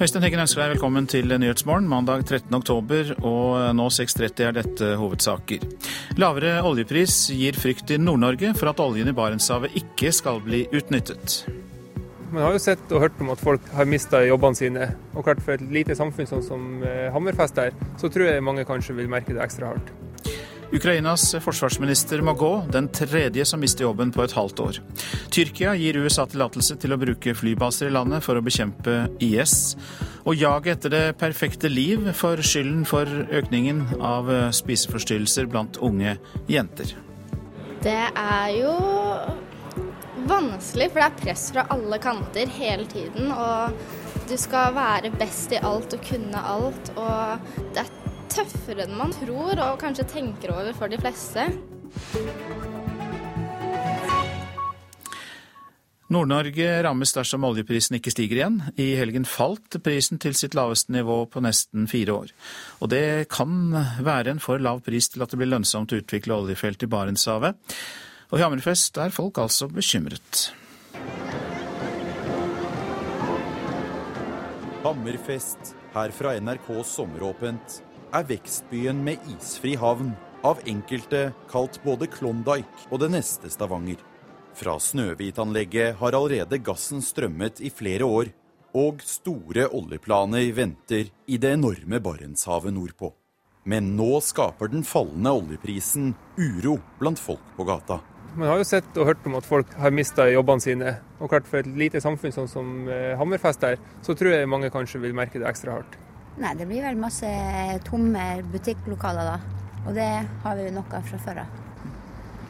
Øystein Heggen deg velkommen til Nyhetsmorgen mandag 13. oktober, og nå 6.30 er dette hovedsaker. Lavere oljepris gir frykt i Nord-Norge for at oljen i Barentshavet ikke skal bli utnyttet. Man har jo sett og hørt om at folk har mista jobbene sine. Og klart for et lite samfunn sånn som eh, Hammerfest er, så tror jeg mange kanskje vil merke det ekstra hardt. Ukrainas forsvarsminister må gå, den tredje som mister jobben på et halvt år. Tyrkia gir USA tillatelse til å bruke flybaser i landet for å bekjempe IS. Og jaget etter det perfekte liv får skylden for økningen av spiseforstyrrelser blant unge jenter. Det er jo vanskelig, for det er press fra alle kanter hele tiden. Og du skal være best i alt og kunne alt. Og det er tøffere enn man tror og kanskje tenker over for de fleste. Nord-Norge rammes dersom oljeprisen ikke stiger igjen. I helgen falt prisen til sitt laveste nivå på nesten fire år. Og det kan være en for lav pris til at det blir lønnsomt å utvikle oljefelt i Barentshavet. Og i Hammerfest er folk altså bekymret. Hammerfest, her fra NRKs Sommeråpent, er vekstbyen med isfri havn, av enkelte kalt både Klondyke og det neste Stavanger. Fra Snøhvit-anlegget har allerede gassen strømmet i flere år, og store oljeplaner venter i det enorme Barentshavet nordpå. Men nå skaper den fallende oljeprisen uro blant folk på gata. Man har jo sett og hørt om at folk har mista jobbene sine. Og klart for et lite samfunn sånn som eh, Hammerfest der, så tror jeg mange kanskje vil merke det ekstra hardt. Nei, det blir vel masse tomme butikklokaler da. Og det har vi jo nok av fra før av.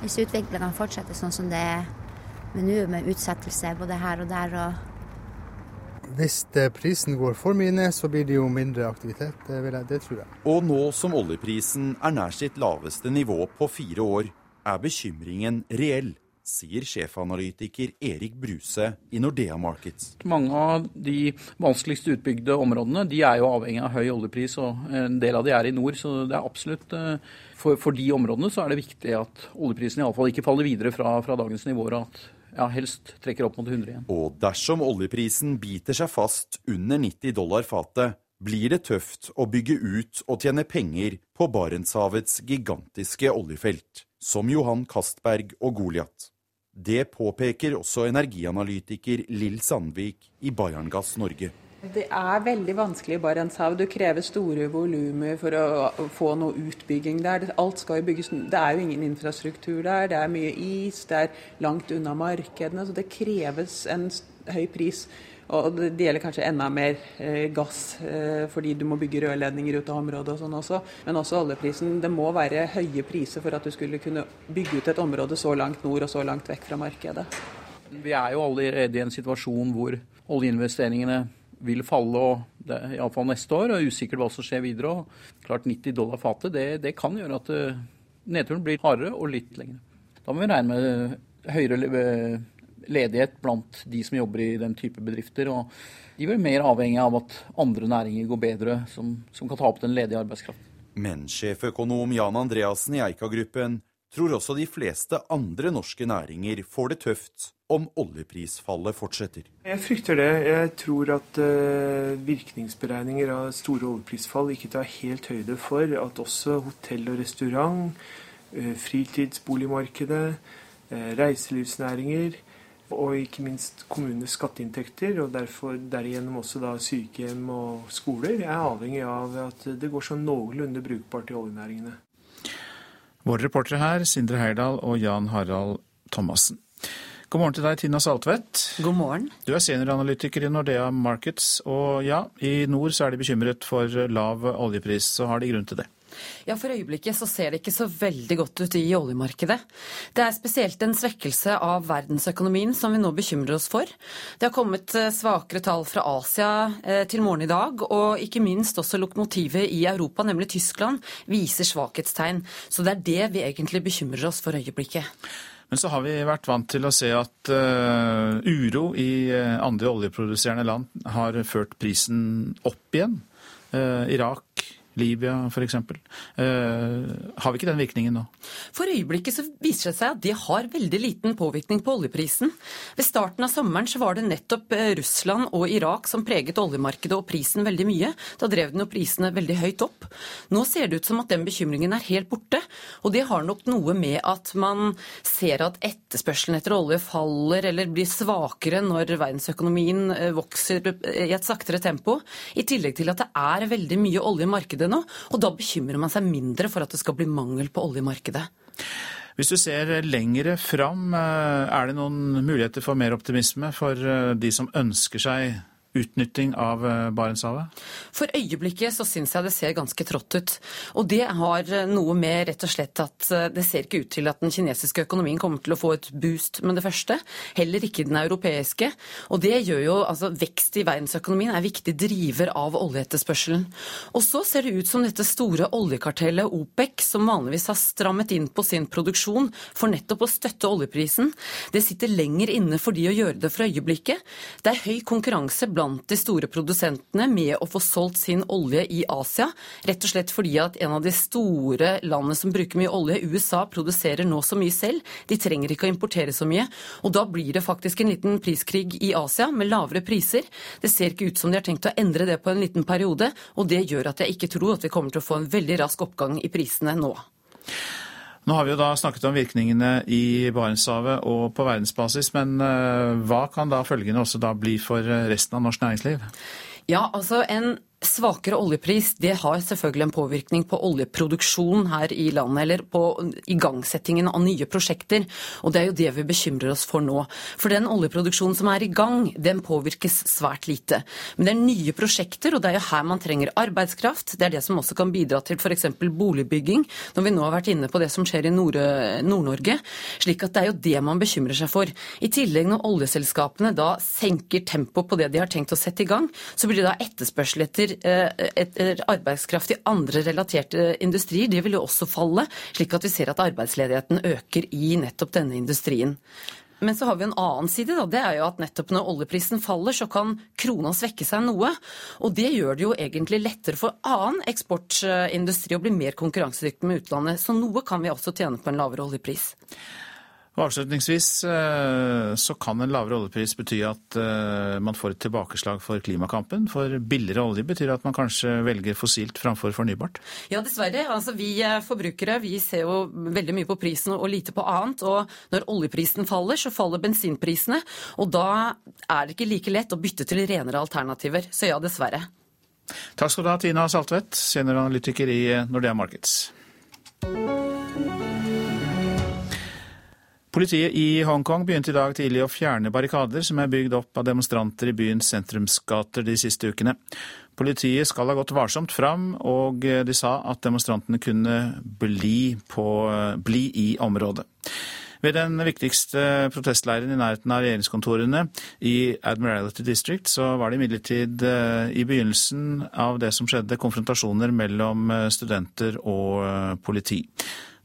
Hvis utviklinga fortsetter sånn som det er med nå, med utsettelse både her og der og Hvis prisen går for mye ned, så blir det jo mindre aktivitet. Det, jeg, det tror jeg. Og nå som oljeprisen er nær sitt laveste nivå på fire år, er bekymringen reell sier sjefanalytiker Erik Bruse i Nordea Markets. Mange av de vanskeligst utbygde områdene de er jo avhengig av høy oljepris, og en del av de er i nord. Så det er absolutt eh, for, for de områdene så er det viktig at oljeprisen iallfall ikke faller videre fra, fra dagens nivåer. at ja, helst trekker opp mot 100 igjen. Og dersom oljeprisen biter seg fast under 90 dollar fatet, blir det tøft å bygge ut og tjene penger på Barentshavets gigantiske oljefelt, som Johan Castberg og Goliat. Det påpeker også energianalytiker Lill Sandvik i Bayerngass Norge. Det er veldig vanskelig i Barentshavet. Du krever store volumer for å få noe utbygging der. Alt skal jo bygges Det er jo ingen infrastruktur der. Det er mye is, det er langt unna markedene. Så det kreves en høy pris og det gjelder kanskje enda mer eh, gass, eh, fordi du må bygge rørledninger ut av området og sånn også. Men også oljeprisen. Det må være høye priser for at du skulle kunne bygge ut et område så langt nord og så langt vekk fra markedet. Vi er jo allerede i en situasjon hvor oljeinvesteringene vil falle, og det, iallfall neste år. og Usikkert hva som skjer videre. og klart 90 dollar fatet, det, det kan gjøre at uh, nedturen blir hardere og litt lengre. Da må vi regne med høyere ledighet blant de som jobber i den type bedrifter. og De blir mer avhengig av at andre næringer går bedre, som, som kan ta opp den ledige arbeidskraften. Men sjeføkonom Jan Andreassen i Eika-gruppen tror også de fleste andre norske næringer får det tøft om oljeprisfallet fortsetter. Jeg frykter det. Jeg tror at uh, virkningsberegninger av store oljeprisfall ikke tar helt høyde for at også hotell og restaurant, uh, fritidsboligmarkedet, uh, reiselivsnæringer og ikke minst kommunenes skatteinntekter, og derfor derigjennom også da sykehjem og skoler, er avhengig av at det går sånn noenlunde brukbart i oljenæringene. Våre reportere her, Sindre Heyerdahl og Jan Harald Thomassen. God morgen til deg, Tina Saltvedt. God morgen. Du er senioranalytiker i Nordea Markets, og ja, i nord så er de bekymret for lav oljepris. Så har de grunn til det? Ja, For øyeblikket så ser det ikke så veldig godt ut i oljemarkedet. Det er spesielt en svekkelse av verdensøkonomien som vi nå bekymrer oss for. Det har kommet eh, svakere tall fra Asia eh, til morgen i dag, og ikke minst også lokomotivet i Europa, nemlig Tyskland, viser svakhetstegn. Så det er det vi egentlig bekymrer oss for øyeblikket. Men så har vi vært vant til å se at uh, uro i andre oljeproduserende land har ført prisen opp igjen. Irak Libya f.eks. Uh, har vi ikke den virkningen nå? For øyeblikket så viser det seg at det har veldig liten påvirkning på oljeprisen. Ved starten av sommeren så var det nettopp eh, Russland og Irak som preget oljemarkedet og prisen veldig mye. Da drev den jo prisene veldig høyt opp. Nå ser det ut som at den bekymringen er helt borte. Og det har nok noe med at man ser at etterspørselen etter olje faller eller blir svakere når verdensøkonomien eh, vokser i et saktere tempo. I tillegg til at det er veldig mye olje i markedet nå, og da bekymrer man seg mindre for at det skal bli mangel på oljemarkedet. Hvis du ser lengre fram, eh, er det noen muligheter for mer optimisme for eh, de som ønsker seg utnytting av eh, Barentshavet? For øyeblikket så syns jeg det ser ganske trått ut. Og det har eh, noe med rett og slett at eh, det ser ikke ut til at den kinesiske økonomien kommer til å få et boost med det første. Heller ikke den europeiske. Og det gjør jo altså vekst i verdensøkonomien er viktig driver av oljeetterspørselen. Og så ser det ut som dette store oljekartellet OPEC, som vanligvis har strammet inn på sin produksjon for nettopp å støtte oljeprisen, det sitter lenger inne for de å gjøre det for øyeblikket. Det er høy konkurranse blant blant de store produsentene med å få solgt sin olje i Asia. Rett og slett fordi at en av de store landene som bruker mye olje, USA, produserer nå så mye selv. De trenger ikke å importere så mye. Og da blir det faktisk en liten priskrig i Asia med lavere priser. Det ser ikke ut som de har tenkt å endre det på en liten periode, og det gjør at jeg ikke tror at vi kommer til å få en veldig rask oppgang i prisene nå. Nå har vi jo da snakket om virkningene i Barentshavet og på verdensbasis, men eh, hva kan da følgende også da bli for eh, resten av norsk næringsliv? Ja, altså En Svakere oljepris det har selvfølgelig en påvirkning på oljeproduksjon her i landet, eller på igangsettingen av nye prosjekter. Og det er jo det vi bekymrer oss for nå. For den oljeproduksjonen som er i gang, den påvirkes svært lite. Men det er nye prosjekter, og det er jo her man trenger arbeidskraft. Det er det som også kan bidra til f.eks. boligbygging, når vi nå har vært inne på det som skjer i Nord-Norge. Slik at det er jo det man bekymrer seg for. I tillegg, når oljeselskapene da senker tempoet på det de har tenkt å sette i gang, så blir det da etterspørsel etter eh, etter arbeidskraft i andre relaterte industrier, det vil jo også falle, slik at vi ser at arbeidsledigheten øker i nettopp denne industrien. Men så har vi en annen side. Da. Det er jo at nettopp når oljeprisen faller, så kan krona svekke seg noe. Og det gjør det jo egentlig lettere for annen eksportindustri å bli mer konkurransedyktig med utlandet. Så noe kan vi også tjene på en lavere oljepris. Og avslutningsvis eh, så kan en lavere oljepris bety at eh, man får et tilbakeslag for klimakampen. For billigere olje betyr at man kanskje velger fossilt framfor fornybart? Ja, dessverre. Altså, vi eh, forbrukere vi ser jo veldig mye på prisen og lite på annet. Og når oljeprisen faller, så faller bensinprisene. Og da er det ikke like lett å bytte til renere alternativer. Så ja, dessverre. Takk skal du ha, Tina Saltvedt, senioranalytiker i Nordea Markets. Politiet i Hongkong begynte i dag tidlig å fjerne barrikader som er bygd opp av demonstranter i byens sentrumsgater de siste ukene. Politiet skal ha gått varsomt fram, og de sa at demonstrantene kunne bli, på, bli i området. Ved den viktigste protestleiren i nærheten av regjeringskontorene i Admiralty District så var det imidlertid eh, i begynnelsen av det som skjedde, konfrontasjoner mellom eh, studenter og eh, politi.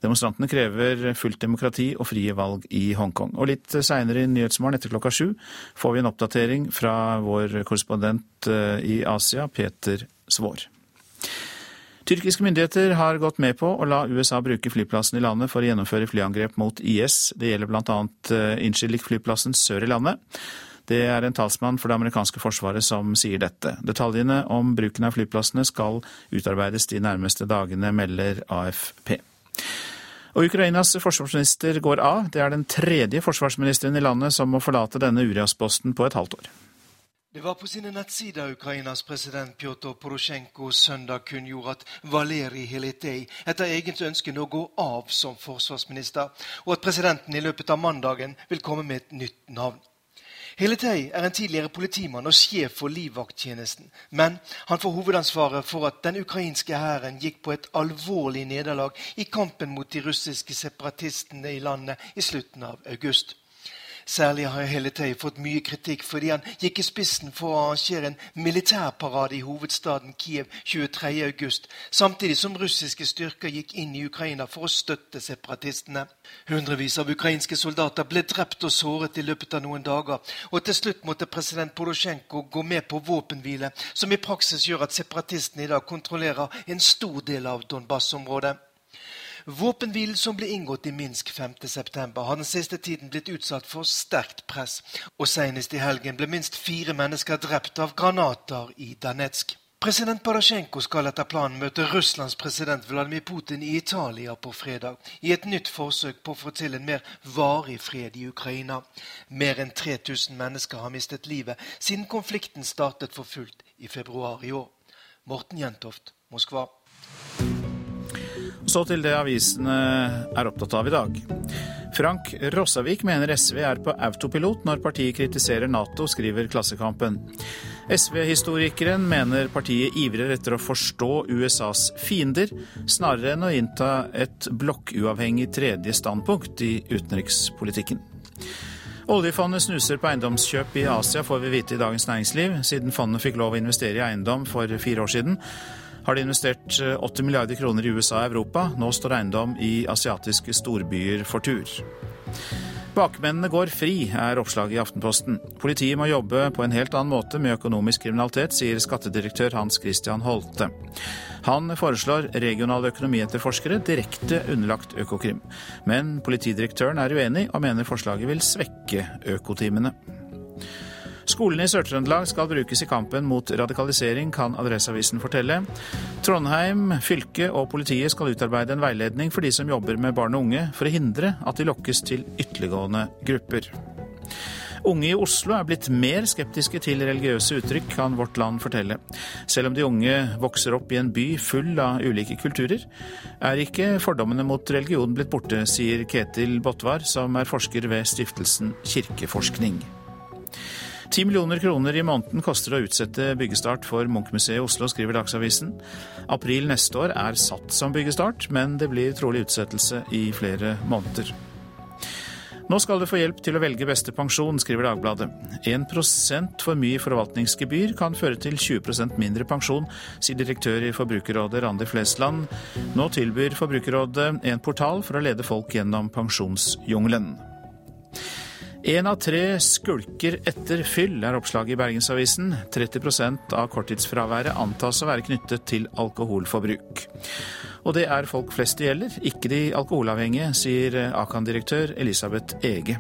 Demonstrantene krever fullt demokrati og frie valg i Hongkong. Og litt seinere i Nyhetsmorgen etter klokka sju får vi en oppdatering fra vår korrespondent eh, i Asia, Peter Svaar. Tyrkiske myndigheter har gått med på å la USA bruke flyplassen i landet for å gjennomføre flyangrep mot IS. Det gjelder bl.a. Eh, Incirlik-flyplassen sør i landet. Det er en talsmann for det amerikanske forsvaret som sier dette. Detaljene om bruken av flyplassene skal utarbeides de nærmeste dagene, melder AFP. Og Ukrainas forsvarsminister går av. Det er den tredje forsvarsministeren i landet som må forlate denne Urias-posten på et halvt år. Det var på sine nettsider Ukrainas president Pjotr Porosjenko søndag kunngjorde at Valerij Hiletej etter eget ønske nå går av som forsvarsminister, og at presidenten i løpet av mandagen vil komme med et nytt navn. Heletei er en tidligere politimann og sjef for livvakttjenesten. Men han får hovedansvaret for at den ukrainske hæren gikk på et alvorlig nederlag i kampen mot de russiske separatistene i landet i slutten av august. Særlig har Heletei fått mye kritikk fordi han gikk i spissen for å arrangere en militærparade i hovedstaden Kiev 23.8, samtidig som russiske styrker gikk inn i Ukraina for å støtte separatistene. Hundrevis av ukrainske soldater ble drept og såret i løpet av noen dager, og til slutt måtte president Porosjenko gå med på våpenhvile, som i praksis gjør at separatistene i dag kontrollerer en stor del av Donbas-området. Våpenhvilen som ble inngått i Minsk 5.9, har den siste tiden blitt utsatt for sterkt press, og senest i helgen ble minst fire mennesker drept av granater i Danetsk. President Parasjenko skal etter planen møte Russlands president Vladimir Putin i Italia på fredag, i et nytt forsøk på å få til en mer varig fred i Ukraina. Mer enn 3000 mennesker har mistet livet siden konflikten startet for fullt i februar i år. Morten Jentoft, Moskva. Så til det avisene er opptatt av i dag. Frank Rossavik mener SV er på autopilot når partiet kritiserer Nato, skriver Klassekampen. SV-historikeren mener partiet ivrer etter å forstå USAs fiender, snarere enn å innta et blokkuavhengig tredje standpunkt i utenrikspolitikken. Oljefondet snuser på eiendomskjøp i Asia, får vi vite i Dagens Næringsliv. Siden fondet fikk lov å investere i eiendom for fire år siden, har de investert 80 eh, milliarder kroner i USA og Europa. Nå står eiendom i asiatiske storbyer for tur. Bakmennene går fri, er oppslaget i Aftenposten. Politiet må jobbe på en helt annen måte med økonomisk kriminalitet, sier skattedirektør Hans Christian Holte. Han foreslår regionale økonomietterforskere direkte underlagt Økokrim. Men politidirektøren er uenig, og mener forslaget vil svekke økotimene. Skolene i Sør-Trøndelag skal brukes i kampen mot radikalisering, kan Adresseavisen fortelle. Trondheim fylke og politiet skal utarbeide en veiledning for de som jobber med barn og unge, for å hindre at de lokkes til ytterliggående grupper. Unge i Oslo er blitt mer skeptiske til religiøse uttrykk, kan Vårt Land fortelle. Selv om de unge vokser opp i en by full av ulike kulturer, er ikke fordommene mot religion blitt borte, sier Ketil Botvar, som er forsker ved stiftelsen Kirkeforskning. Ti millioner kroner i måneden koster å utsette byggestart for Munchmuseet i Oslo, skriver Dagsavisen. April neste år er satt som byggestart, men det blir trolig utsettelse i flere måneder. Nå skal du få hjelp til å velge beste pensjon, skriver Dagbladet. 1% for mye forvaltningsgebyr kan føre til 20% mindre pensjon, sier direktør i Forbrukerrådet Randi Flesland. Nå tilbyr Forbrukerrådet en portal for å lede folk gjennom pensjonsjungelen. Én av tre skulker etter fyll, er oppslaget i Bergensavisen. 30% av korttidsfraværet antas å være knyttet til alkoholforbruk. Og det er folk flest det gjelder, ikke de alkoholavhengige, sier Akan-direktør Elisabeth Ege.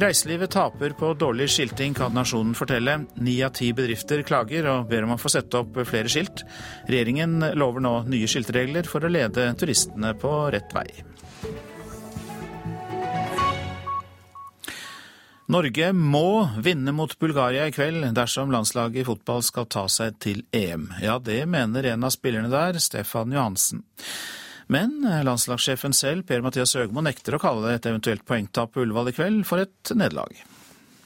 Reiselivet taper på dårlig skilting, kan Nasjonen fortelle. Ni av ti bedrifter klager og ber om å få sette opp flere skilt. Regjeringen lover nå nye skiltregler for å lede turistene på rett vei. Norge må vinne mot Bulgaria i kveld dersom landslaget i fotball skal ta seg til EM. Ja, det mener en av spillerne der, Stefan Johansen. Men landslagssjefen selv, Per-Mathias Høgmo, nekter å kalle det et eventuelt poengtap på Ullevål i kveld for et nederlag.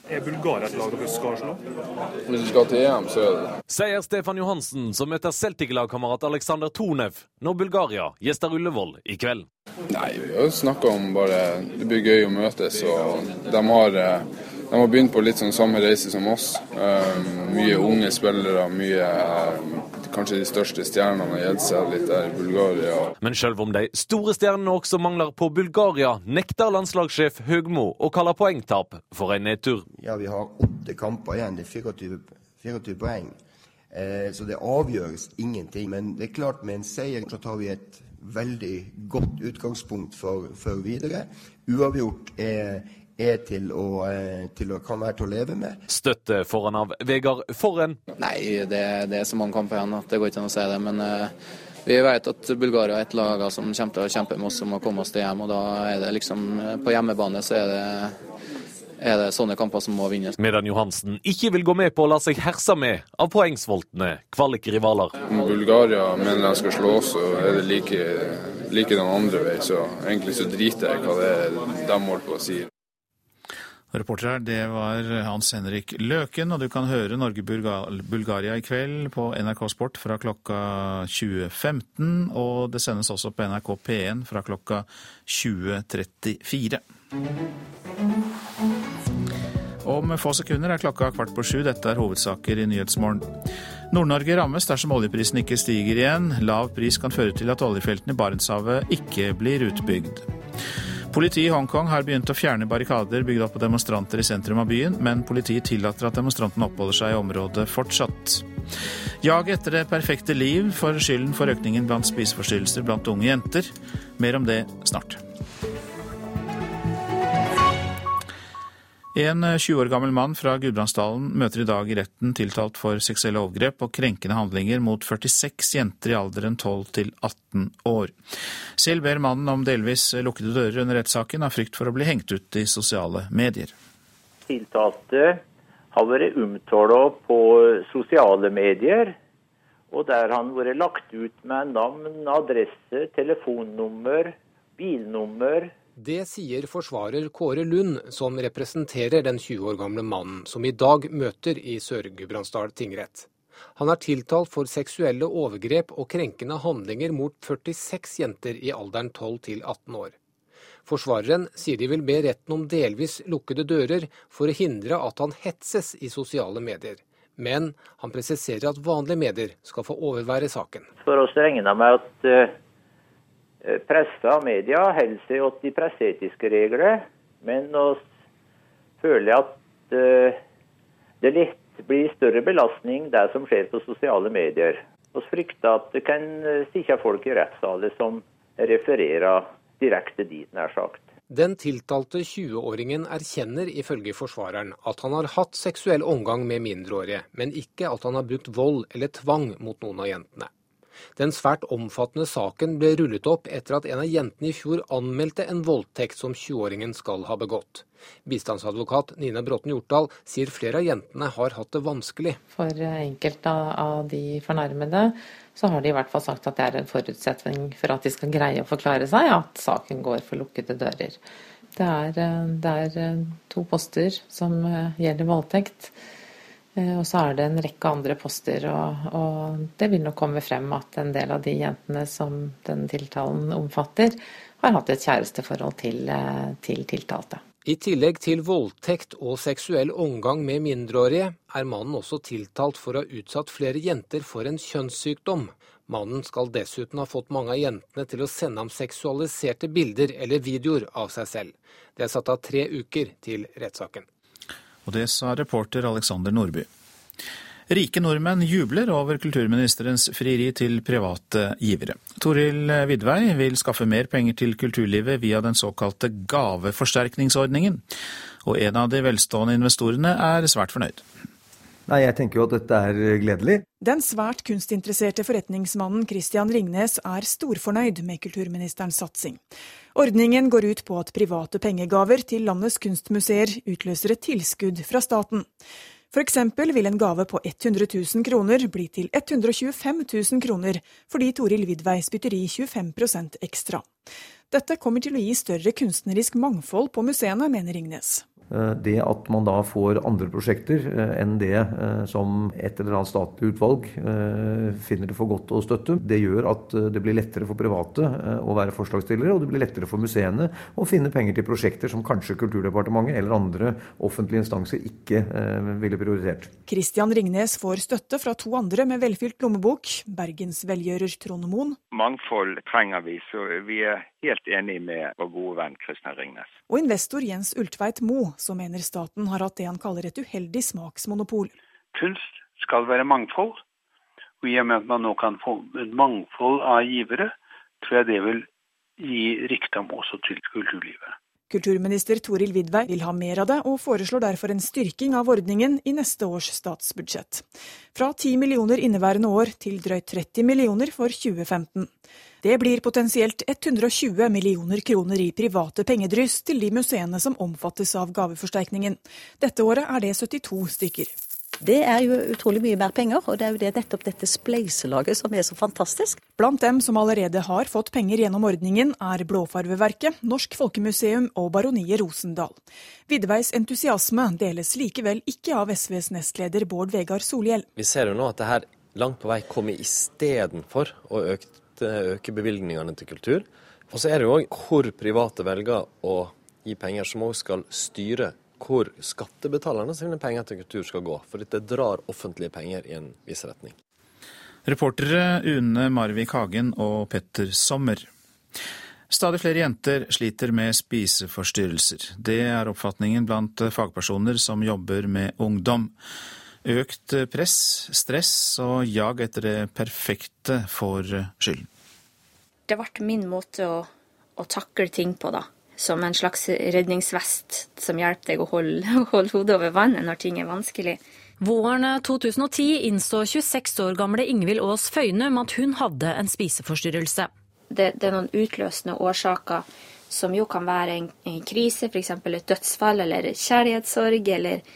Er Bulgaria et lag dere skal slå? Hvis du skal til EM, så er det Sier Stefan Johansen, som møter Celtic-lagkamerat Aleksander Tonev når Bulgaria gjester Ullevål i kveld. Nei, vi har jo snakka om bare Det blir gøy å møtes. og De har, eh, de har begynt på litt sånn samme reise som oss. Um, mye unge spillere, mye um, Kanskje de største stjernene har gitt seg litt der i Bulgaria. Men selv om de store stjernene også mangler på Bulgaria, nekter landslagssjef Høgmo å kalle poengtap for en nedtur. Ja, vi har åtte kamper igjen. Det er 24, 24 poeng. Eh, så det avgjøres ingenting. Men det er klart, med en seier så tar vi et veldig godt utgangspunkt for, for videre. Uavgjort er, er til å, eh, til å, kan være til å leve med. Støtte foran av Vegard Forren. Nei, det, det, er så mange kamper igjen at det går ikke an å si det. Men uh, vi vet at Bulgaria er et lag som kommer til å kjempe med oss om å komme oss til hjem. Og da er det liksom På hjemmebane så er det er det sånne kamper som må vinnes. Medan Johansen ikke vil gå med på å la seg herse med av poengsvoltne kvalikrivaler. Om Bulgaria mener de skal slå oss, så er det like, like den andre vei. Så egentlig så driter jeg hva det er de holder på å si. Reporter her, det var Hans Henrik Løken, og du kan høre Norge-Bulgaria i kveld på NRK Sport fra klokka 20.15, og det sendes også på NRK P1 fra klokka 20.34. Om få sekunder er klokka kvart på sju. Dette er hovedsaker i Nyhetsmorgen. Nord-Norge rammes dersom oljeprisen ikke stiger igjen. Lav pris kan føre til at oljefeltene i Barentshavet ikke blir utbygd. Politiet i Hongkong har begynt å fjerne barrikader bygd opp av demonstranter i sentrum av byen, men politiet tillater at demonstrantene oppholder seg i området fortsatt. Jaget etter det perfekte liv får skylden for økningen blant spiseforstyrrelser blant unge jenter. Mer om det snart. En 20 år gammel mann fra Gudbrandsdalen møter i dag i retten tiltalt for seksuelle overgrep og krenkende handlinger mot 46 jenter i alderen 12 til 18 år. Selv ber mannen om delvis lukkede dører under rettssaken av frykt for å bli hengt ut i sosiale medier. Tiltalte har vært omtalt på sosiale medier, og der har han vært lagt ut med navn, adresse, telefonnummer, bilnummer, det sier forsvarer Kåre Lund, som representerer den 20 år gamle mannen som i dag møter i Sør-Gudbrandsdal tingrett. Han er tiltalt for seksuelle overgrep og krenkende handlinger mot 46 jenter i alderen 12 til 18 år. Forsvareren sier de vil be retten om delvis lukkede dører for å hindre at han hetses i sosiale medier. Men han presiserer at vanlige medier skal få overvære saken. For oss regner med at eh, pressa og media holder seg til de presseetiske regler, men vi føler at uh, det lett blir større belastning det som skjer på sosiale medier. Vi frykter at det kan eh, sitte folk i rettssaler som refererer direkte dit, nær sagt. Den tiltalte 20-åringen erkjenner ifølge forsvareren at han har hatt seksuell omgang med mindreårige, men ikke at han har brukt vold eller tvang mot noen av jentene. Den svært omfattende saken ble rullet opp etter at en av jentene i fjor anmeldte en voldtekt som 20-åringen skal ha begått. Bistandsadvokat Nina Bråten Hjortdal sier flere av jentene har hatt det vanskelig. For enkelte av de fornærmede så har de i hvert fall sagt at det er en forutsetning for at de skal greie å forklare seg, at saken går for lukkede dører. Det er, det er to poster som gjelder voldtekt. Eh, og så er det en rekke andre poster, og, og, det vil nok komme frem at en del av de jentene som den tiltalen omfatter, har hatt et kjæresteforhold til, eh, til tiltalte. I tillegg til voldtekt og seksuell omgang med mindreårige, er mannen også tiltalt for å ha utsatt flere jenter for en kjønnssykdom. Mannen skal dessuten ha fått mange av jentene til å sende ham seksualiserte bilder eller videoer av seg selv. Det er satt av tre uker til rettssaken. Og det sa reporter Alexander Nordby. Rike nordmenn jubler over kulturministerens frieri til private givere. Toril Vidvei vil skaffe mer penger til kulturlivet via den såkalte gaveforsterkningsordningen. Og en av de velstående investorene er svært fornøyd. Nei, Jeg tenker jo at dette er gledelig. Den svært kunstinteresserte forretningsmannen Christian Ringnes er storfornøyd med kulturministerens satsing. Ordningen går ut på at private pengegaver til landets kunstmuseer utløser et tilskudd fra staten. F.eks. vil en gave på 100 000 kroner bli til 125 000 kroner, fordi Toril Vidvei spytter i 25% ekstra. Dette kommer til å gi større kunstnerisk mangfold på museene, mener Ringnes. Eh, det at man da får andre prosjekter eh, enn det eh, som et eller annet statlig utvalg finner det for godt å støtte, det gjør at det blir lettere for private å være forslagsstillere, og det blir lettere for museene å finne penger til prosjekter som kanskje Kulturdepartementet eller andre offentlige instanser ikke ville prioritert. Kristian Ringnes får støtte fra to andre med velfylt lommebok, Bergens velgjører Trond Moen. Mangfold trenger vi, så vi er helt enig med vår gode venn Kristian Ringnes. Og investor Jens Ultveit Moe som mener staten har hatt det han kaller et uheldig smaksmonopol. Kunst skal være mangfold, og i og med at man nå kan få et mangfold av givere, tror jeg det vil gi rikdom også til kulturlivet. Kulturminister Toril Vidvei vil ha mer av det, og foreslår derfor en styrking av ordningen i neste års statsbudsjett. Fra 10 millioner inneværende år til drøyt 30 millioner for 2015. Det blir potensielt 120 millioner kroner i private pengedryss til de museene som omfattes av gaveforsterkningen. Dette året er det 72 stykker. Det er jo utrolig mye mer penger, og det er jo det, nettopp dette spleiselaget som er så fantastisk. Blant dem som allerede har fått penger gjennom ordningen, er Blåfarveverket, Norsk Folkemuseum og Baroniet Rosendal. Vidveis entusiasme deles likevel ikke av SVs nestleder Bård Vegar Solhjell. Vi ser jo nå at det her langt på vei kommer istedenfor å øke øke bevilgningene til kultur. Og så er det jo òg hvor private velger å gi penger, som òg skal styre hvor skattebetalerne sine penger til kultur skal gå. For dette drar offentlige penger i en viss retning. Reportere Une Marvik Hagen og Petter Sommer. Stadig flere jenter sliter med spiseforstyrrelser. Det er oppfatningen blant fagpersoner som jobber med ungdom. Økt press, stress og jag etter det perfekte får skylden. Det ble min måte å, å takle ting på, da som en slags redningsvest som hjelper deg å holde, holde hodet over vannet når ting er vanskelig. Våren 2010 innså 26 år gamle Ingvild Aas Føynum at hun hadde en spiseforstyrrelse. Det, det, er noen utløsende årsaker som jo kan være en, en krise, f.eks. et dødsfall eller kjærlighetssorg, eller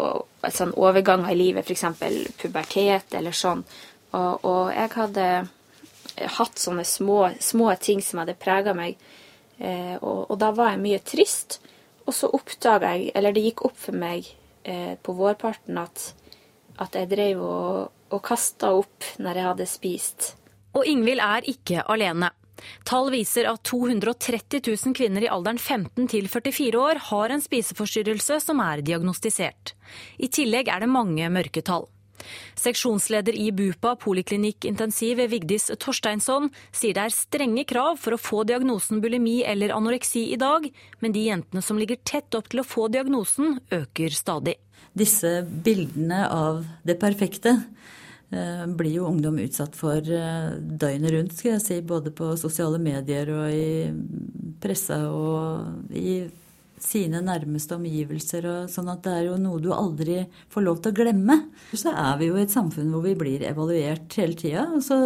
og, sånn overganger i livet, f.eks. pubertet eller sånn. Og, og, jeg hadde hatt sånne små, små ting som hadde prega meg Eh, og, og, da var jeg mye trist. Og så oppdaga jeg, eller det gikk opp for meg eh, på vårparten at, at jeg drev og, og kasta opp når jeg hadde spist. Og Ingvild er ikke alene. Tall viser at 230 000 kvinner i alderen 15 til 44 år har en spiseforstyrrelse som er diagnostisert. I tillegg er det mange mørketall. Seksjonsleder i BUPA poliklinikk intensiv Vigdis Torsteinsson sier det er strenge krav for å få diagnosen bulimi eller anoreksi i dag, men de jentene som ligger tett opp til å få diagnosen, øker stadig. Disse bildene av det perfekte eh, blir jo ungdom utsatt for eh, døgnet rundt, skal jeg si. Både på sosiale medier og i pressa og i sine nærmeste omgivelser. og sånn at det er jo noe du aldri får lov til å glemme. Så er vi jo i et samfunn hvor vi blir evaluert hele tida. Så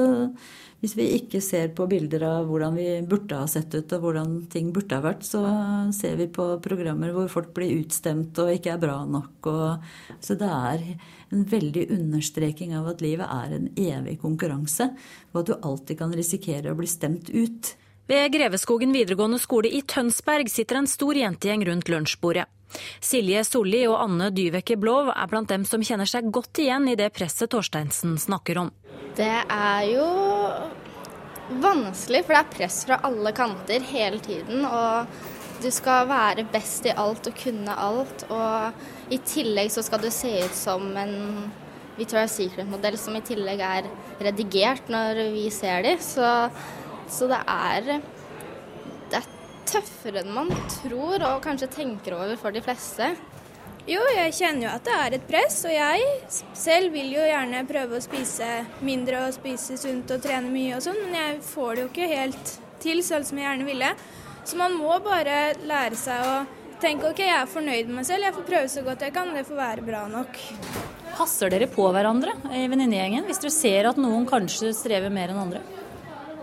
hvis vi ikke ser på bilder av hvordan vi burde ha sett ut og hvordan ting burde ha vært, så ser vi på programmer hvor folk blir utstemt og ikke er bra nok. Og, så det er en veldig understreking av at livet er en evig konkurranse, og at du alltid kan risikere å bli stemt ut. Ved Greveskogen videregående skole i Tønsberg sitter en stor jentegjeng rundt lunsjbordet. Silje Solli og Anne Dyveke Blov er blant dem som kjenner seg godt igjen i det presset Torsteinsen snakker om. Det er jo vanskelig, for det er press fra alle kanter hele tiden. Og du skal være best i alt og kunne alt. Og i tillegg så skal du se ut som en Victoria's Secret-modell som i tillegg er redigert når vi ser. Så så det er, det er tøffere enn man tror og kanskje tenker over for de fleste. Jo, jeg kjenner jo at det er et press, og jeg selv vil jo gjerne prøve å spise mindre og spise sunt og trene mye og sånn, men jeg får det jo ikke helt til sånn som jeg gjerne ville. Så man må bare lære seg å tenke OK, jeg er fornøyd med meg selv, jeg får prøve så godt jeg kan, det får være bra nok. Passer dere på hverandre i venninnegjengen hvis dere ser at noen kanskje strever mer enn andre?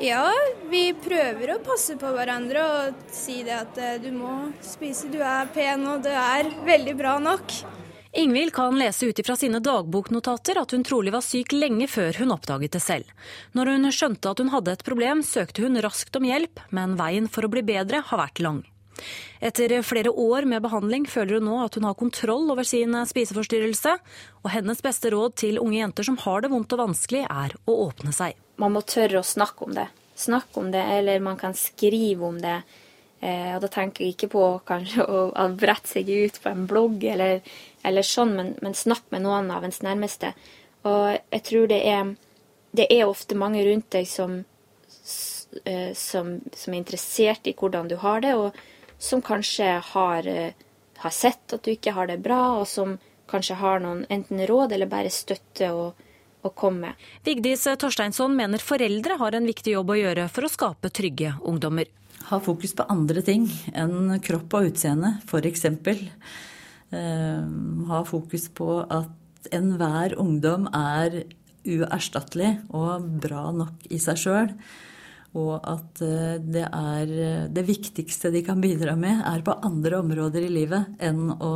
Ja, vi prøver å passe på hverandre og si det at eh, du må spise, du er pen og du er veldig bra nok. Ingvild kan lese ut ifra sine dagboknotater at hun trolig var syk lenge før hun oppdaget det selv. Når hun skjønte at hun hadde et problem, søkte hun raskt om hjelp, men veien for å bli bedre har vært lang. Etter flere år med behandling føler hun nå at hun har kontroll over sin spiseforstyrrelse, og hennes beste råd til unge jenter som har det vondt og vanskelig, er å åpne seg. Man må tørre å snakke om det. Snakke om det, eller man kan skrive om det. Eh, og da tenker jeg ikke på kanskje å, brette seg ut på en blogg eller, eller sånn, men, men snakk med noen av ens nærmeste. Og jeg tror det er, det er ofte mange rundt deg som, eh, som, som, er interessert i hvordan du har det, og som kanskje har, eh, har, sett at du ikke har det bra, og som kanskje har noen enten råd eller bare støtte å, å komme. Vigdis Torsteinsson mener foreldre har en viktig jobb å gjøre for å skape trygge ungdommer. Ha fokus på andre ting enn kropp og utseende, f.eks. Eh, ha fokus på at enhver ungdom er uerstattelig og bra nok i seg sjøl. Og at eh, det er det viktigste de kan bidra med, er på andre områder i livet enn å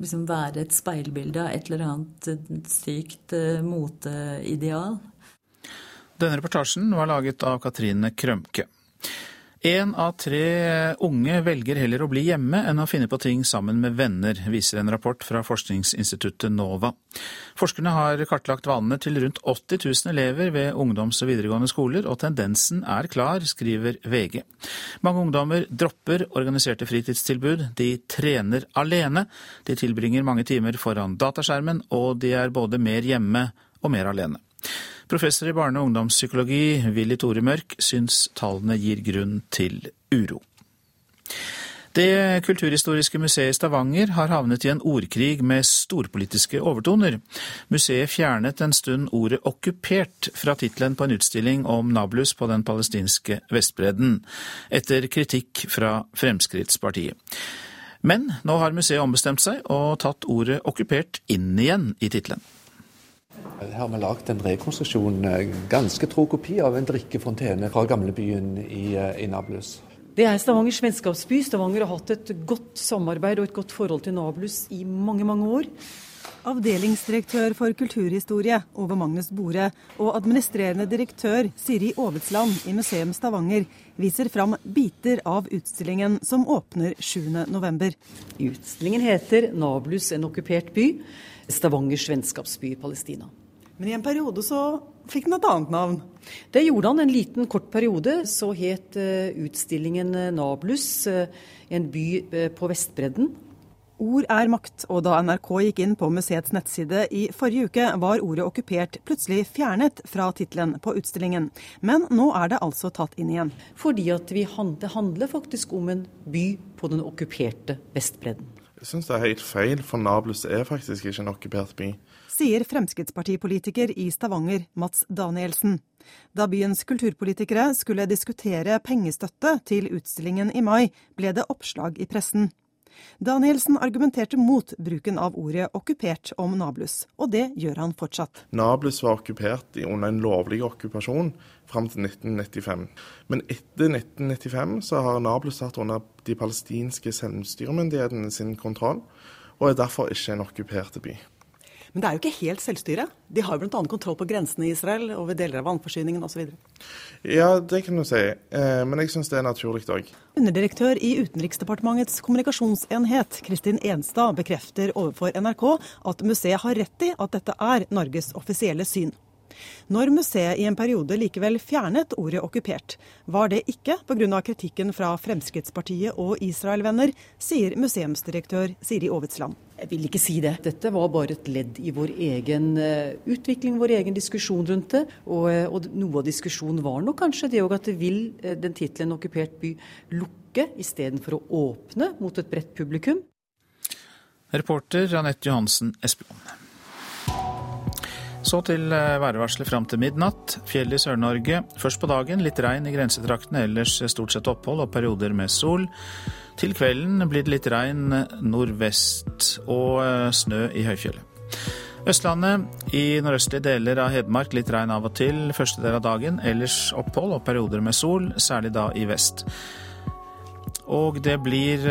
liksom være et speilbilde av et eller annet sykt eh, moteideal. Denne reportasjen var laget av Katrine Krømke. Én av tre unge velger heller å bli hjemme enn å finne på ting sammen med venner, viser en rapport fra forskningsinstituttet NOVA. Forskerne har kartlagt vanene til rundt 80 000 elever ved ungdoms- og videregående skoler, og tendensen er klar, skriver VG. Mange ungdommer dropper organiserte fritidstilbud, de trener alene, de tilbringer mange timer foran dataskjermen, og de er både mer hjemme og mer alene. Professor i barne- og ungdomspsykologi Willy Tore Mørk syns tallene gir grunn til uro. Det kulturhistoriske museet i Stavanger har havnet i en ordkrig med storpolitiske overtoner. Museet fjernet en stund ordet 'okkupert' fra tittelen på en utstilling om Nablus på den palestinske Vestbredden, etter kritikk fra Fremskrittspartiet. Men nå har museet ombestemt seg og tatt ordet 'okkupert' inn igjen i tittelen. Her har vi lagd en rekonstruksjon, eh, ganske tro kopi av en drikkefontene fra gamlebyen i, eh, i Nablus. Det er Stavangers vennskapsby. Stavanger har hatt et godt samarbeid og et godt forhold til Nablus i mange, mange år. Avdelingsdirektør for kulturhistorie Ove Magnus Bore og administrerende direktør Siri Aavitsland i Museum Stavanger viser fram biter av utstillingen som åpner 7.11. Utstillingen heter 'Nablus en okkupert by'. Stavangers vennskapsby Palestina. Men i en periode så fikk den et annet navn? Det gjorde han en liten kort periode. Så het utstillingen Nablus, en by på Vestbredden. Ord er makt, og da NRK gikk inn på museets nettside i forrige uke, var ordet okkupert plutselig fjernet fra tittelen på utstillingen. Men nå er det altså tatt inn igjen. Fordi at vi, det handler faktisk om en by på den okkuperte Vestbredden. Jeg syns det er helt feil, for Nablus er faktisk ikke en okkupert by. Sier Fremskrittspartipolitiker i Stavanger, Mats Danielsen. Da byens kulturpolitikere skulle diskutere pengestøtte til utstillingen i mai, ble det oppslag i pressen. Danielsen argumenterte mot bruken av ordet 'okkupert' om Nablus, og det gjør han fortsatt. Nablus var okkupert under en lovlig okkupasjon fram til 1995. Men etter 1995 så har Nablus satt under de palestinske selvstyremyndighetene sin kontroll, og er derfor ikke en okkupert by. Men det er jo ikke helt selvstyre. De har bl.a. kontroll på grensene i Israel, over deler av vannforsyningen osv. Ja, det kan du si, men jeg syns det er naturlig òg. Underdirektør i Utenriksdepartementets kommunikasjonsenhet, Kristin Enstad, bekrefter overfor NRK at museet har rett i at dette er Norges offisielle syn. Når museet i en periode likevel fjernet ordet 'okkupert', var det ikke pga. kritikken fra Fremskrittspartiet og Israel-venner, sier museumsdirektør Siri Aavitsland. Jeg vil ikke si det. Dette var bare et ledd i vår egen utvikling, vår egen diskusjon rundt det. Og, og noe av diskusjonen var nok kanskje det òg at det vil den tittelen 'okkupert by' lukke istedenfor å åpne mot et bredt publikum. Reporter Anette Johansen Espeland. Så til værvarselet fram til midnatt. Fjell i Sør-Norge. Først på dagen litt regn i grensetraktene, ellers stort sett opphold og perioder med sol. Til kvelden blir det litt regn nordvest og snø i høyfjellet. Østlandet. I nordøstlige deler av Hedmark litt regn av og til første del av dagen. Ellers opphold og perioder med sol, særlig da i vest. Og det blir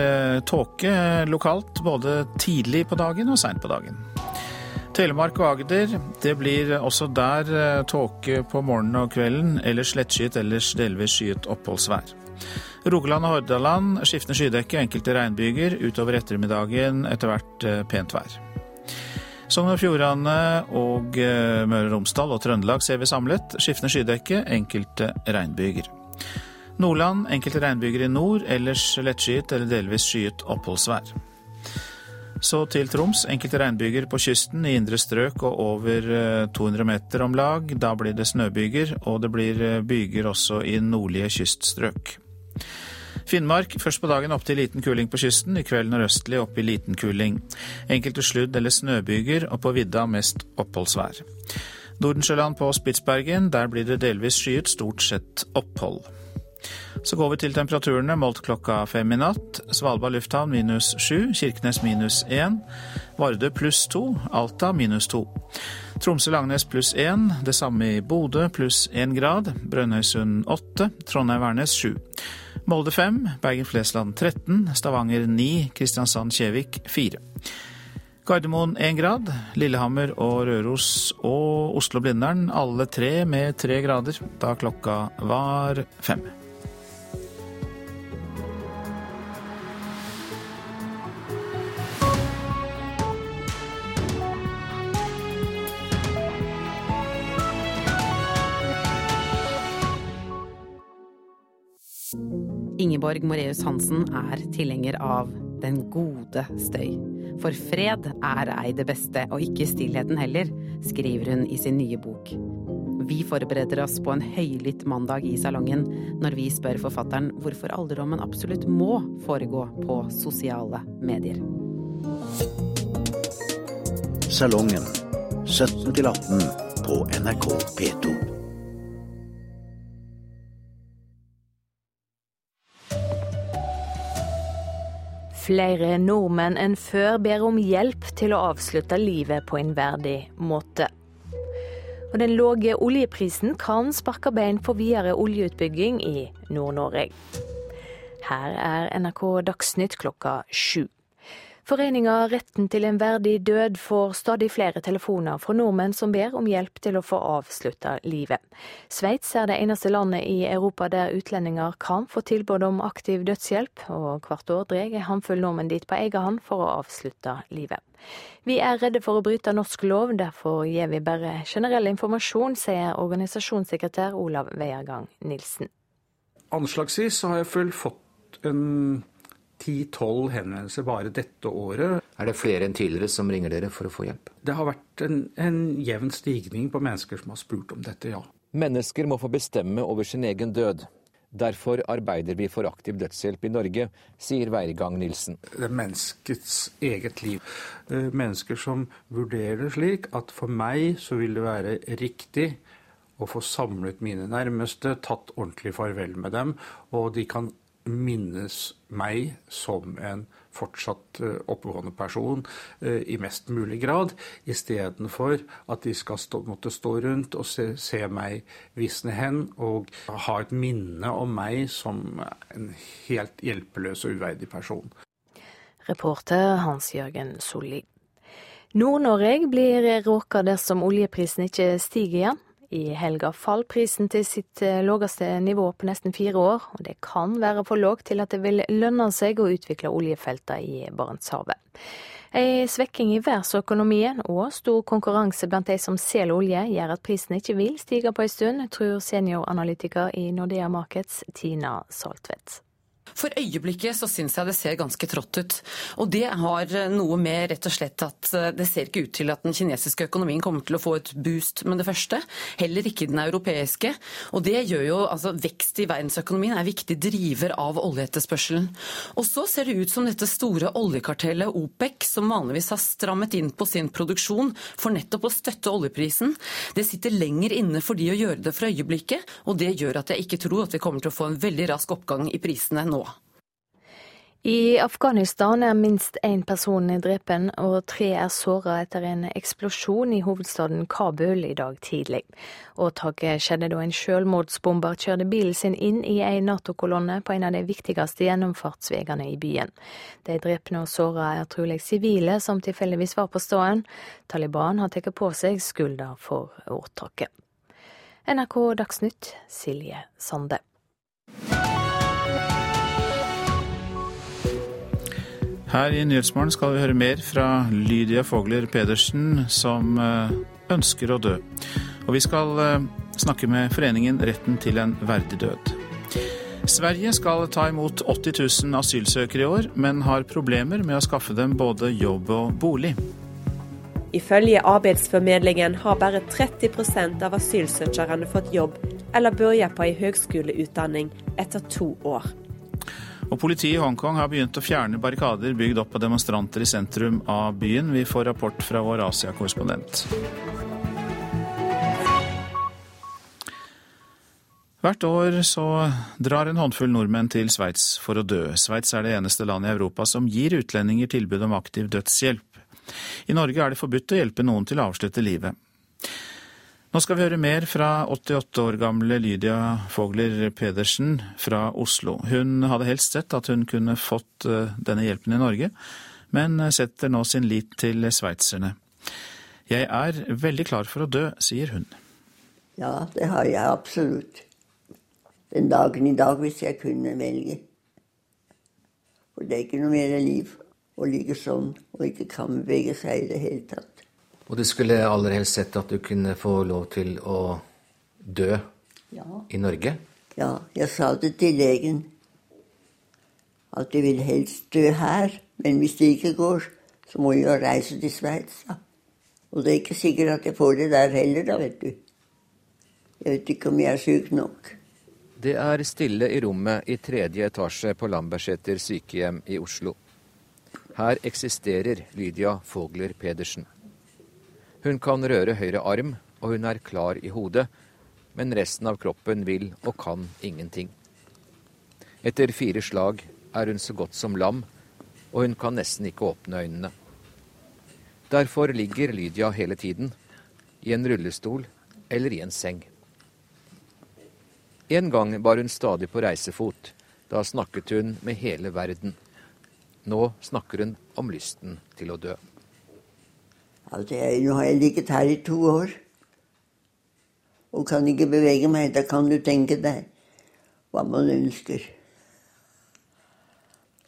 tåke lokalt både tidlig på dagen og seint på dagen. Telemark og Agder. Det blir også der tåke på morgenen og kvelden. Ellers lettskyet, ellers delvis skyet oppholdsvær. Rogaland og Hordaland skiftende skydekke, enkelte regnbyger. Utover ettermiddagen etter hvert pent vær. Sogn og Fjordane og Møre og Romsdal og Trøndelag ser vi samlet. Skiftende skydekke, enkelte regnbyger. Nordland enkelte regnbyger i nord, ellers lettskyet eller delvis skyet oppholdsvær. Så til Troms. Enkelte regnbyger på kysten i indre strøk og over 200 meter om lag. Da blir det snøbyger, og det blir byger også i nordlige kyststrøk. Finnmark først på dagen opp til liten kuling på kysten, i kveld nordøstlig opp i liten kuling. Enkelte sludd- eller snøbyger, og på vidda mest oppholdsvær. Nordensjøland på Spitsbergen, der blir det delvis skyet, stort sett opphold. Så går vi til temperaturene. Målt klokka fem i natt. Svalbard lufthavn minus sju, Kirkenes minus én, Vardø pluss to, Alta minus to. Tromsø-Langnes pluss én, det samme i Bodø pluss én grad, Brønnøysund åtte, Trondheim-Værnes sju. Molde fem, Bergen-Flesland 13, Stavanger ni, Kristiansand-Kjevik fire. Gardermoen én grad, Lillehammer og Røros og Oslo-Blindern alle tre med tre grader da klokka var fem. Ingeborg Moreus Hansen er tilhenger av den gode støy. For fred er ei det beste, og ikke stillheten heller, skriver hun i sin nye bok. Vi forbereder oss på en høylytt mandag i salongen når vi spør forfatteren hvorfor alderdommen absolutt må foregå på sosiale medier. Salongen 17 18 på NRK P2. Flere nordmenn enn før ber om hjelp til å avslutte livet på en verdig måte. Og den lave oljeprisen kan sparke bein for videre oljeutbygging i Nord-Norge. Her er NRK Dagsnytt klokka sju. Foreninga Retten til en verdig død får stadig flere telefoner fra nordmenn som ber om hjelp til å få avslutta livet. Sveits er det eneste landet i Europa der utlendinger kan få tilbud om aktiv dødshjelp, og hvert år drar en håndfull nordmenn dit på egen hånd for å avslutte livet. Vi er redde for å bryte norsk lov, derfor gir vi bare generell informasjon, sier organisasjonssekretær Olav Veiergang Nilsen. Anslagsvis har jeg vel fått en ti-tolv henvendelser bare dette året. Er det flere enn tidligere som ringer dere for å få hjelp? Det har vært en, en jevn stigning på mennesker som har spurt om dette, ja. Mennesker må få bestemme over sin egen død. Derfor arbeider vi for aktiv dødshjelp i Norge, sier Veirgang Nilsen. Det er menneskets eget liv. Mennesker som vurderer det slik at for meg så vil det være riktig å få samlet mine nærmeste, tatt ordentlig farvel med dem, og de kan minnes meg som en fortsatt oppegående person i mest mulig grad, istedenfor at de skal stå, måtte stå rundt og se, se, meg visne hen og ha et minne om meg som en helt hjelpeløs og uverdig person. Reporter Hans-Jørgen Solli. Nord-Norge blir råka dersom oljeprisen ikke stiger igjen. I helga falt prisen til sitt laveste nivå på nesten fire år, og det kan være for lågt til at det vil lønne seg å utvikle oljefelter i Barentshavet. Ei svekking i verdensøkonomien og stor konkurranse blant de som selger olje, gjør at prisen ikke vil stige på en stund, tror senioranalytiker i Nordea Markets Tina Saltvedt. For øyeblikket så syns jeg det ser ganske trått ut. Og det har noe med rett og slett at det ser ikke ut til at den kinesiske økonomien kommer til å få et boost med det første. Heller ikke den europeiske. Og det gjør jo altså vekst i verdensøkonomien er viktig driver av oljeetterspørselen. Og så ser det ut som dette store oljekartellet OPEC, som vanligvis har strammet inn på sin produksjon for nettopp å støtte oljeprisen, det sitter lenger inne for de å gjøre det for øyeblikket. Og det gjør at jeg ikke tror at vi kommer til å få en veldig rask oppgang i prisene nå. I Afghanistan er minst én person drepen og tre er såra etter en eksplosjon i hovedstaden Kabul i dag tidlig. Åtaket skjedde da en selvmordsbomber kjørte bilen sin inn i en Nato-kolonne på en av de viktigste gjennomfartsveiene i byen. De drepne og såra er trolig sivile som tilfeldigvis var på stedet. Taliban har tatt på seg skylda for åtaket. NRK Dagsnytt, Silje Sande. Her i Nyhetsmorgen skal vi høre mer fra Lydia Fogler Pedersen, som ønsker å dø. Og vi skal snakke med foreningen Retten til en verdig død. Sverige skal ta imot 80 000 asylsøkere i år, men har problemer med å skaffe dem både jobb og bolig. Ifølge Arbeidsformidlingen har bare 30% av asylsøkerne fått jobb eller begynt på en høgskoleutdanning etter to år. Og Politiet i Hongkong har begynt å fjerne barrikader bygd opp av demonstranter i sentrum av byen. Vi får rapport fra vår Asia-korrespondent. Hvert år så drar en håndfull nordmenn til Sveits for å dø. Sveits er det eneste landet i Europa som gir utlendinger tilbud om aktiv dødshjelp. I Norge er det forbudt å hjelpe noen til å avslutte livet. Nå skal vi høre mer fra 88 år gamle Lydia Fogler Pedersen fra Oslo. Hun hadde helst sett at hun kunne fått denne hjelpen i Norge, men setter nå sin lit til sveitserne. Jeg er veldig klar for å dø, sier hun. Ja, det har jeg absolutt. Den dagen i dag hvis jeg kunne velge. For det er ikke noe mer liv å ligge sånn og ikke kan bevege seg i det hele tatt. Og du skulle aller helst sett at du kunne få lov til å dø ja. i Norge? Ja, jeg sa det til legen. At jeg vil helst dø her. Men hvis det ikke går, så må jeg reise til Sveits. Og det er ikke sikkert at jeg får det der heller, da, vet du. Jeg vet ikke om jeg er syk nok. Det er stille i rommet i tredje etasje på Lambertseter sykehjem i Oslo. Her eksisterer Lydia Fogler Pedersen. Hun kan røre høyre arm, og hun er klar i hodet, men resten av kroppen vil og kan ingenting. Etter fire slag er hun så godt som lam, og hun kan nesten ikke åpne øynene. Derfor ligger Lydia hele tiden, i en rullestol eller i en seng. En gang var hun stadig på reisefot. Da snakket hun med hele verden. Nå snakker hun om lysten til å dø. Altså, jeg, nå har jeg ligget her i to år og kan ikke bevege meg. Da kan du tenke deg hva man ønsker.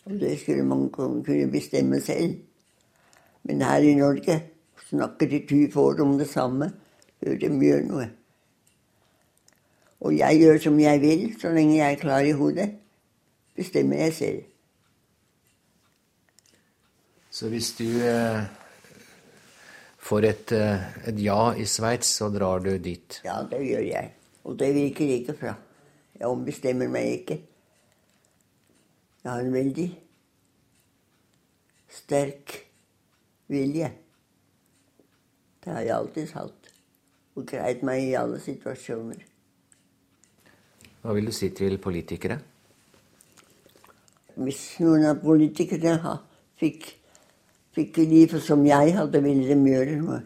Og det skulle man kunne bestemme selv. Men her i Norge snakker de 20 år om det samme før de gjør noe. Og jeg gjør som jeg vil, så lenge jeg er klar i hodet. Bestemmer jeg selv. Så hvis du eh, får et, eh, et, ja i Sveits, så drar du dit? Ja, det gjør jeg. Og det virker ikke fra. Jeg ombestemmer meg ikke. Jeg har en veldig sterk vilje. Det har jeg alltid hatt. Og greid meg i alle situasjoner. Hva vil du si til politikere? Hvis noen av politikerne fikk, fikk livet som jeg hadde, ville de gjøre noe.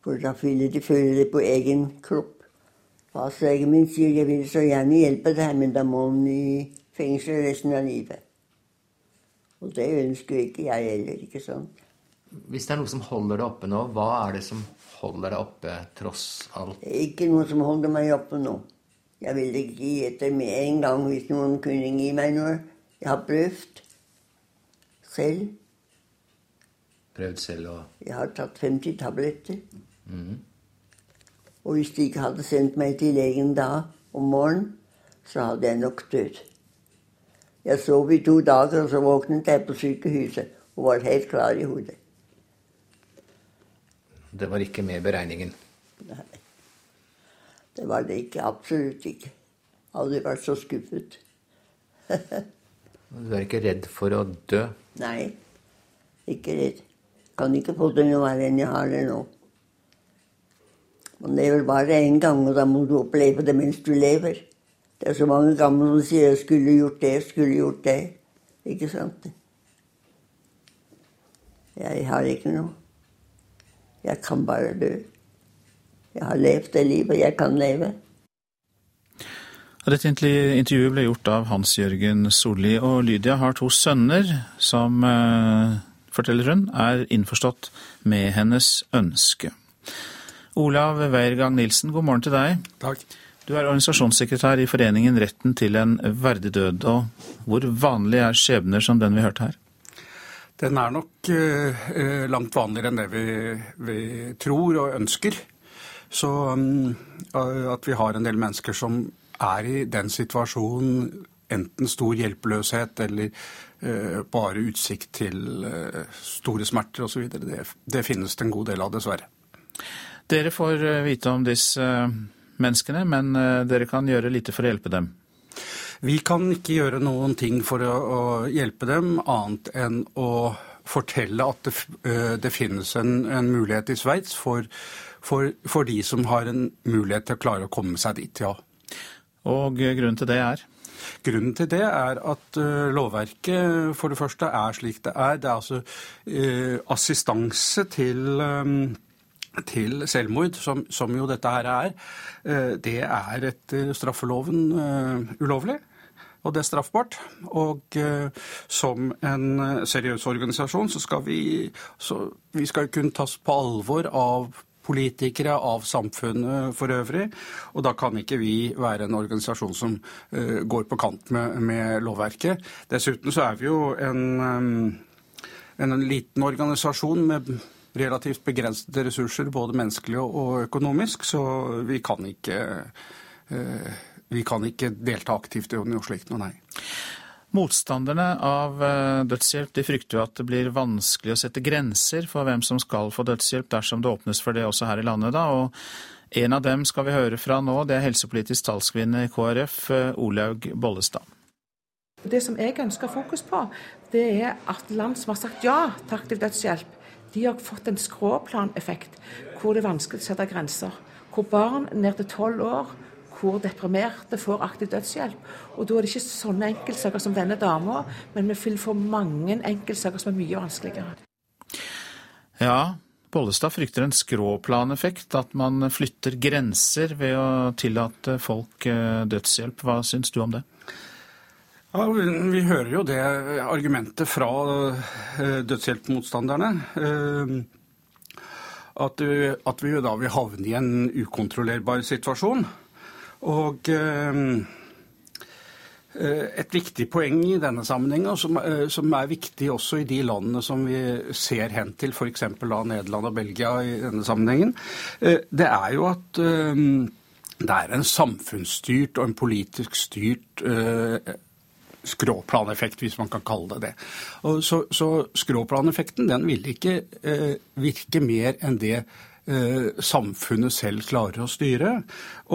For da ville de føle det på egen kropp. Fastlegen min sier jeg vil så gjerne hjelpe deg, men da må han i fengsel resten av livet. Og det ønsker ikke jeg heller, ikke sant. Hvis det er noe som holder deg oppe nå, hva er det som holder deg oppe tross alt? Ikke noe som holder meg oppe nå. Jeg vil ikke gi etter med en gang hvis noen kunne gi meg noe. Jeg har prøvd selv. Prøvd selv å Jeg har tatt 50 tabletter. Mm. Og hvis de ikke hadde sendt meg til legen da om morgenen, så hadde jeg nok dødd. Jeg sov i to dager, og så våknet jeg på sykehuset og var helt klar i hodet. Det var ikke med beregningen? Nei. Det var det ikke. Absolutt ikke. Aldri vært så skuffet. du er ikke redd for å dø? Nei, ikke litt. Kan ikke få det noe verre enn jeg har det nå. Man lever bare én gang, og da må du oppleve det mens du lever. Det er så mange gamle som sier 'jeg skulle gjort det, jeg skulle gjort det'. Ikke sant? Jeg har ikke noe. Jeg kan bare dø. Jeg har levd det livet jeg kan leve. Dette intervjuet ble gjort av Hans-Jørgen Solli, og Lydia har to sønner som, eh, forteller hun, er innforstått med hennes ønske. Olav Weiergang Nilsen, god morgen til deg. Takk. Du er organisasjonssekretær i foreningen Retten til en verdig død. og Hvor vanlig er skjebner som den vi hørte her? Den er nok eh, langt vanligere enn det vi, vi, tror og ønsker. Så um, at vi har en del mennesker som er i den situasjonen, enten stor hjelpeløshet eller uh, bare utsikt til uh, store smerter osv., det, det finnes det en god del av, dessverre. Dere får vite om disse menneskene, men dere kan gjøre lite for å hjelpe dem. Vi kan ikke gjøre noen ting for å, å hjelpe dem, annet enn å fortelle at det, det finnes en, en, mulighet i Sveits for, for, for, de som har en mulighet til å klare å komme seg dit, ja. Og grunnen til det er? Grunnen til det er at uh, lovverket for det første er slik det er. Det er altså eh, assistanse til um, til selvmord, som, som, jo dette her er, det er etter straffeloven ulovlig og det er straffbart. Og som en eh, seriøs organisasjon så skal vi, så vi skal kunne tas på alvor av politikere, av samfunnet for øvrig. Og da kan ikke vi være en organisasjon som uh, går på kant med, med, lovverket. Dessuten så er vi jo en, um, en, en liten organisasjon med relativt begrensede ressurser, både menneskelig og økonomisk, så vi kan ikke vi kan ikke delta aktivt i noe slikt noe, nei. Motstanderne av dødshjelp de frykter jo at det blir vanskelig å sette grenser for hvem som skal få dødshjelp, dersom det åpnes for det også her i landet. da, og En av dem skal vi høre fra nå. Det er helsepolitisk talskvinne i KrF, Olaug Bollestad. Det som jeg ønsker fokus på, det er at land som har sagt ja til aktiv dødshjelp, de har fått en skråplaneffekt hvor det er vanskelig å sette grenser. Hvor barn ned til tolv år, hvor deprimerte får aktiv dødshjelp. Og da er det ikke sånne enkeltsaker som denne dama, men vi vil få mange enkeltsaker som er mye vanskeligere. Ja, Bollestad frykter en skråplaneffekt, at man flytter grenser ved å tillate folk eh, dødshjelp. Hva syns du om det? Ja, Vi hører jo det argumentet fra eh, dødshjelpmotstanderne. At at, at vi da vil havne i en ukontrollerbar situasjon. Og eh, et viktig poeng i denne sammenhengen, som, som, er viktig også i de landene som vi ser hen til, f.eks. Nederland og Belgia i denne sammenhengen, det er jo at det er en samfunnsstyrt og en politisk styrt skråplaneffekt, hvis man kan kalle det det. Så, så skråplaneffekten den vil ikke eh, virke mer enn det eh, samfunnet selv klarer å styre.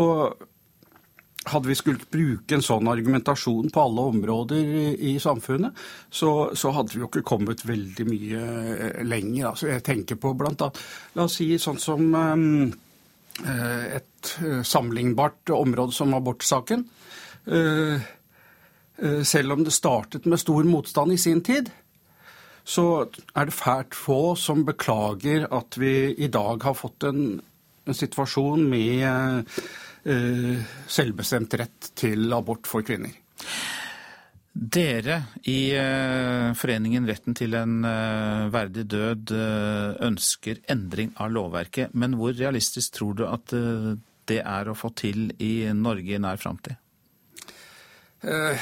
Og hadde vi skulle bruke en sånn argumentasjon på alle områder i, samfunnet, så, så, hadde vi jo ikke kommet veldig mye eh, lenger. Altså, jeg tenker på blant annet, La oss si sånn som eh, et sammenlignbart område som abortsaken. Eh, selv om det startet med stor motstand i sin tid, så er det fælt få som beklager at vi i dag har fått en, en situasjon med eh, selvbestemt rett til abort for kvinner. Dere i eh, foreningen Retten til en eh, verdig død eh, ønsker endring av lovverket. Men hvor realistisk tror du at eh, det er å få til i Norge i nær framtid? Uh,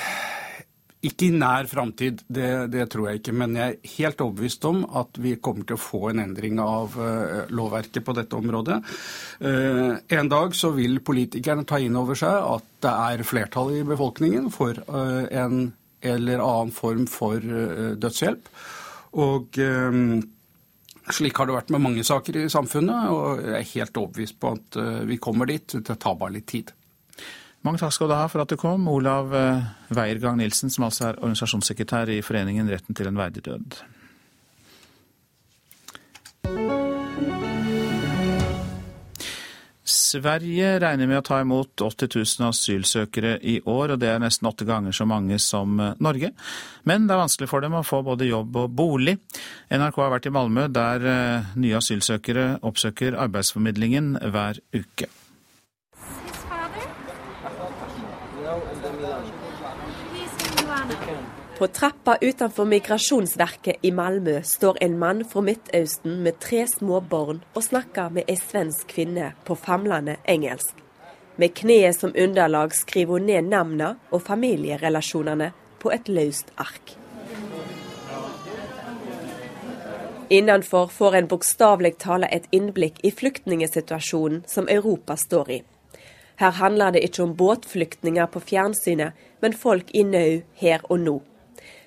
ikke i nær framtid, det, det, tror jeg ikke. Men jeg er helt overbevist om at vi kommer til å få en endring av uh, lovverket på dette området. Uh, en dag så vil politikerne ta inn over seg at det er flertall i befolkningen for uh, en eller annen form for dødshjelp. Og slik har det vært med mange saker i samfunnet, og jeg er helt overbevist på at vi kommer dit. Det tar bare litt tid. Mange takk skal du ha for at du kom, Olav eh, Weiergang Nilsen, som altså er organisasjonssekretær i Foreningen Retten til en verdig død. Sverige regner med å ta imot 80 000 asylsøkere i år, og det er nesten åtte ganger så mange som eh, Norge. Men det er vanskelig for dem å få både jobb og bolig. NRK har vært i Malmö, der eh, nye asylsøkere oppsøker arbeidsformidlingen hver uke. På trappa utenfor Migrasjonsverket i Malmö står en mann fra Midtøsten med tre små barn og snakker med ei svensk kvinne på famlende engelsk. Med kneet som underlag skriver hun ned navnene og familierelasjonene på et løst ark. Innenfor får en bokstavelig tale et innblikk i flyktningsituasjonen som Europa står i. Her handler det ikke om båtflyktninger på fjernsynet, men folk i nød her og nå.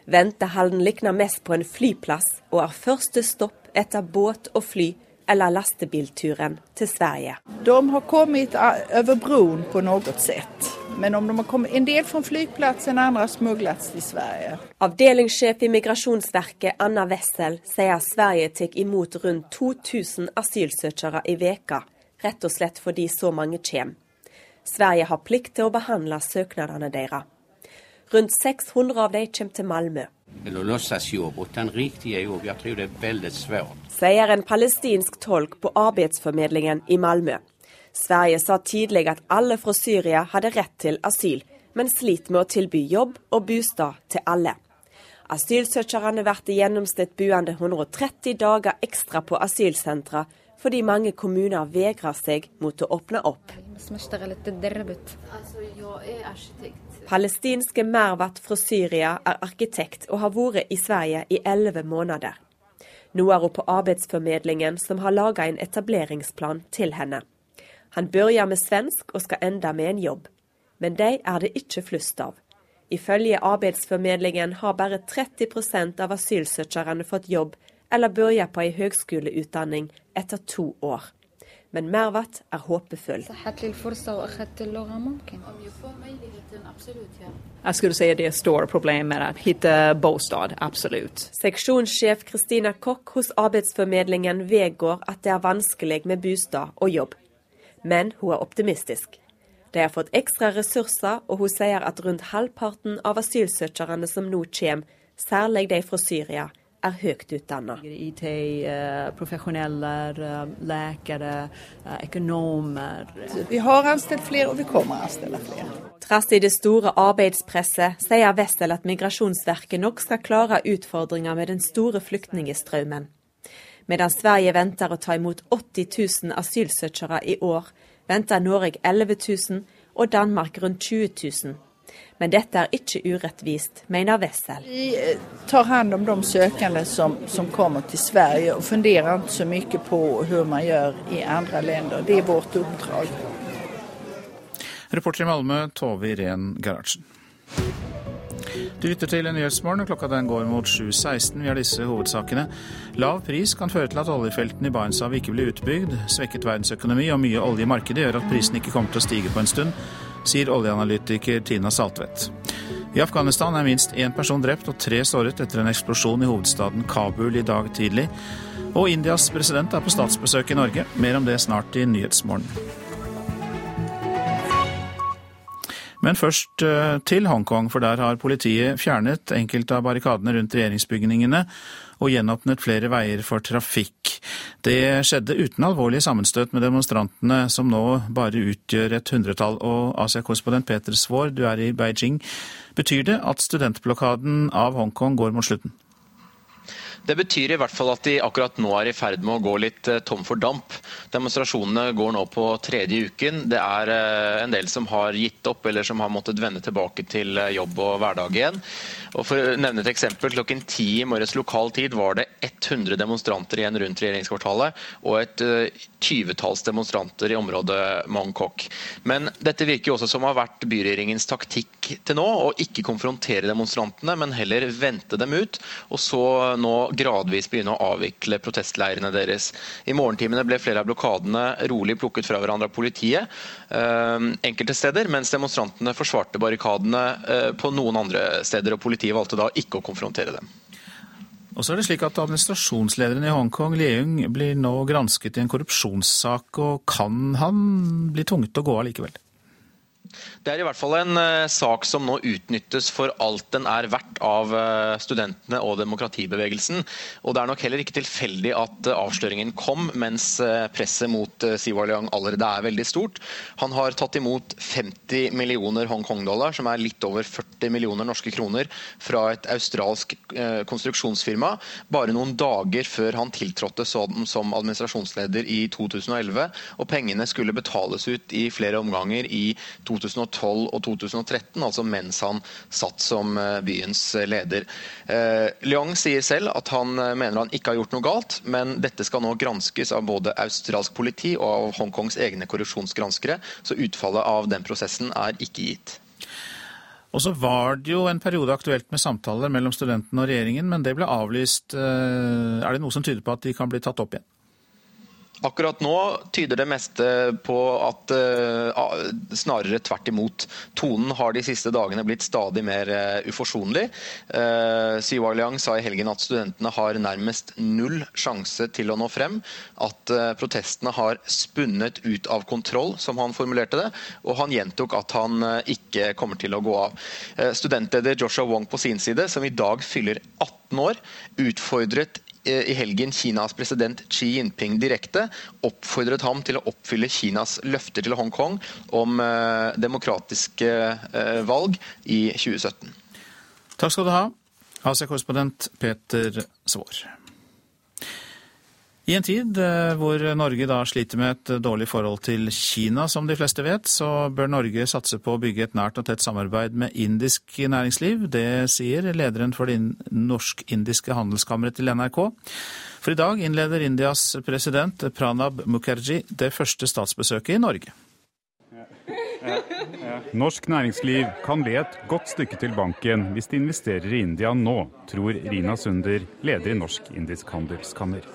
Ventehallen likner mest på en flyplass, og er første stopp etter båt og fly eller lastebilturen til Sverige. De har kommet over broen på noe sett. Men om de har kommet en del fra flyplassen, andre har smuglet til Sverige. Avdelingssjef i Migrasjonsverket Anna Wessel sier Sverige tar imot rundt 2000 asylsøkere i veka, rett og slett fordi så mange kommer. Sverige har plikt til å behandle søknadene deres. Rundt 600 av dem kommer til Malmö. Sier en palestinsk tolk på arbeidsformidlingen i Malmö. Sverige sa tidlig at alle fra Syria hadde rett til asyl, men sliter med å tilby jobb og bostad til alle. Asylsøkerne blir i gjennomsnitt boende 130 dager ekstra på asylsentre, fordi mange kommuner vegrer seg mot å åpne opp. Altså, jeg er arkitekt. Palestinske Mervat fra Syria er arkitekt og har vært i Sverige i elleve måneder. Nå er hun på arbeidsformidlingen, som har laga en etableringsplan til henne. Han begynner med svensk og skal ende med en jobb. Men de er det ikke flust av. Ifølge arbeidsformedlingen har bare 30% av asylsøkerne fått jobb eller begynt på ei høgskoleutdanning etter to år. Men Mervat er håpefull. Jeg skulle si det er store problemer med å finne bosted, absolutt. Seksjonssjef Kristina Kokk hos Arbeidsformedlingen vedgår at det er vanskelig med bostad og jobb. Men hun er optimistisk. De har fått ekstra ressurser, og hun sier at rundt halvparten av asylsøkerne som nå kommer, særlig de fra Syria, er høyt utdanna. IT, eh, profesjoneller, eh, lekere, økonomer. Eh, vi har anstilt flere, og vi kommer å anstille flere. Trass i det store arbeidspresset, sier Wessel at Migrasjonsverket nok skal klare utfordringer med den store flyktningstrømmen. Medan Sverige venter å ta imot 80 000 asylsøkere i år, venter Norge 11 000 og Danmark rundt 20 000. Men dette er ikke urettvist, mener Wessel. Vi eh, tar hånd om de søkende som, som, kommer til Sverige, og funderer ikke så mye på hvordan man gjør i andre land. Det er vårt oppdrag. Reporter i Malmö, Tove Irén Gerhardsen. Du lytter til Nyhetsmorgen, og klokka den går mot 7.16. Vi har disse hovedsakene. Lav pris kan føre til at oljefeltene i Barentshavet ikke blir utbygd. Svekket verdensøkonomi og mye olje i markedet gjør at prisen ikke kommer til å stige på en stund sier oljeanalytiker Tina Saltvedt. I Afghanistan er minst én person drept og tre såret etter en eksplosjon i hovedstaden Kabul i dag tidlig. Og Indias president er på statsbesøk i Norge. Mer om det snart i Nyhetsmorgen. Men først eh, til Hongkong, for der har politiet fjernet enkelte av barrikadene rundt regjeringsbygningene og gjenåpnet flere veier for trafikk. Det skjedde uten alvorlige sammenstøt med demonstrantene, som nå bare utgjør et hundretall. Og Asia-korrespondent Peter Svaar, du er i Beijing. Betyr det at studentblokaden av Hongkong går mot slutten? Det betyr i hvert fall at de akkurat nå er i ferd med å gå litt eh, tom for damp. Demonstrasjonene går nå på tredje uken. Det er eh, en del som har gitt opp eller som har måttet vende tilbake til eh, jobb og hverdag igjen. Og for å nevne et eksempel, Klokken ti i morges lokal tid var det 100 demonstranter igjen rundt regjeringskvartalet, og et tyvetalls demonstranter i området Mongkok. Men dette virker jo også som har vært byregjeringens taktikk til nå, å ikke konfrontere demonstrantene, men heller vente dem ut. og så nå gradvis begynne å avvikle protestleirene deres. I morgentimene ble flere av blokadene rolig plukket fra hverandre av politiet uh, enkelte steder, mens demonstrantene forsvarte barrikadene uh, på noen andre steder. og Politiet valgte da ikke å konfrontere dem. Og så er det slik at Administrasjonslederen i Hongkong, Leung, blir nå gransket i en korrupsjonssak. og Kan han bli tvunget til å gå allikevel? Det er i hvert fall en uh, sak som nå utnyttes for alt den er verdt av uh, studentene og demokratibevegelsen. Og Det er nok heller ikke tilfeldig at uh, avsløringen kom mens presset mot Siwa Liang allerede er veldig stort. Han har tatt imot 50 millioner Hongkong-dollar, som er litt over 40 millioner norske kroner, fra et australsk konstruksjonsfirma bare noen dager før han tiltrådte sånn som administrasjonsleder i 2011. Og pengene skulle betales ut i flere omganger i 2012 2012 og 2013, altså mens han satt som eh, byens leder. Eh, Leong sier selv at han eh, mener han ikke har gjort noe galt, men dette skal nå granskes av både australsk politi og av Hongkongs egne korrupsjonsgranskere, så utfallet av den prosessen er ikke gitt. Og så var det jo en periode aktuelt med samtaler mellom studentene og regjeringen, men det ble avlyst. Er det noe som tyder på at de kan bli tatt opp igjen? Akkurat nå tyder det meste på at uh, snarere tvert imot. Tonen har de siste dagene blitt stadig mer uh, uforsonlig. Uh, Siwa Liang sa i helgen at studentene har nærmest null sjanse til å nå frem. At protestene har spunnet ut av kontroll, som han formulerte det. Og han gjentok at han ikke kommer til å gå av. Studentleder Joshua Wong på sin side, som i dag fyller 18 år, utfordret i helgen Kinas president Xi Jinping direkte oppfordret ham til å oppfylle Kinas løfter til Hongkong om eh, demokratiske eh, valg i 2017. Takk skal du ha, Asia-korrespondent Peter Svaar. I en tid eh, hvor Norge da sliter med et dårlig forhold til Kina, som de fleste vet, så bør Norge satse på å bygge et nært og tett samarbeid med indisk næringsliv. Det sier lederen for det norsk-indiske handelskammeret til NRK. For i dag innleder Indias president Pranab Mukherjee det første statsbesøket i Norge. Norsk næringsliv kan le et godt stykke til banken hvis de investerer i India nå, tror Rina Sunder, leder i Norsk-indisk handelskammer.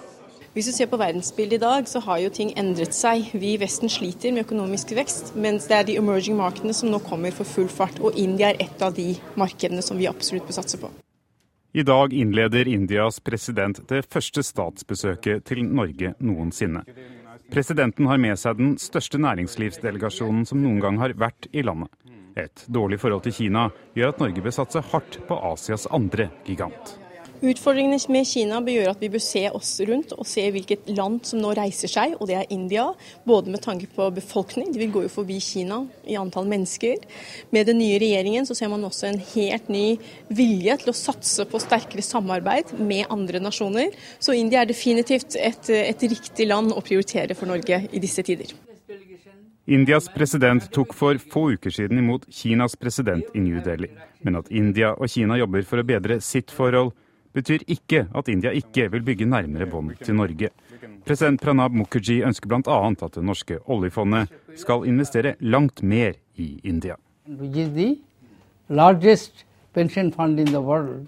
Hvis du ser på verdensbildet i dag, så har jo ting endret seg. Vi i Vesten sliter med økonomisk vekst, mens det er de emerging markedene som nå kommer for full fart. Og India er et av de markedene som vi absolutt bør satse på. I dag innleder Indias president det første statsbesøket til Norge noensinne. Presidenten har med seg den største næringslivsdelegasjonen som noen gang har vært i landet. Et dårlig forhold til Kina gjør at Norge bør satse hardt på Asias andre gigant. Utfordringene med Kina bør gjøre at vi bør se oss rundt og se hvilket land som nå reiser seg, og det er India. Både med tanke på befolkning, de vil gå jo forbi Kina i antall mennesker. Med den nye regjeringen så ser man også en helt ny vilje til å satse på sterkere samarbeid med andre nasjoner. Så India er definitivt et, et riktig land å prioritere for Norge i disse tider. Indias president tok for få uker siden imot Kinas president i New Delhi. Men at India og Kina jobber for å bedre sitt forhold, betyr ikke at India ikke vil bygge nærmere bånd til Norge. President Pranab Mukherjee ønsker bl.a. at det norske oljefondet skal investere langt mer i India. pension fund in the world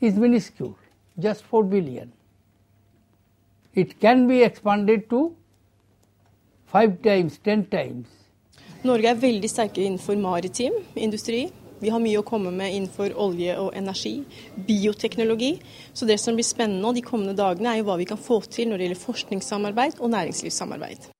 is minuscule, just 4 billion. It can be expanded to five times, times. Norge er veldig sterke innenfor maritim industri. Vi har mye å komme med innenfor olje og energi, bioteknologi. Så det som blir spennende de kommende dagene, er jo hva vi kan få til når det gjelder forskningssamarbeid og næringslivssamarbeid.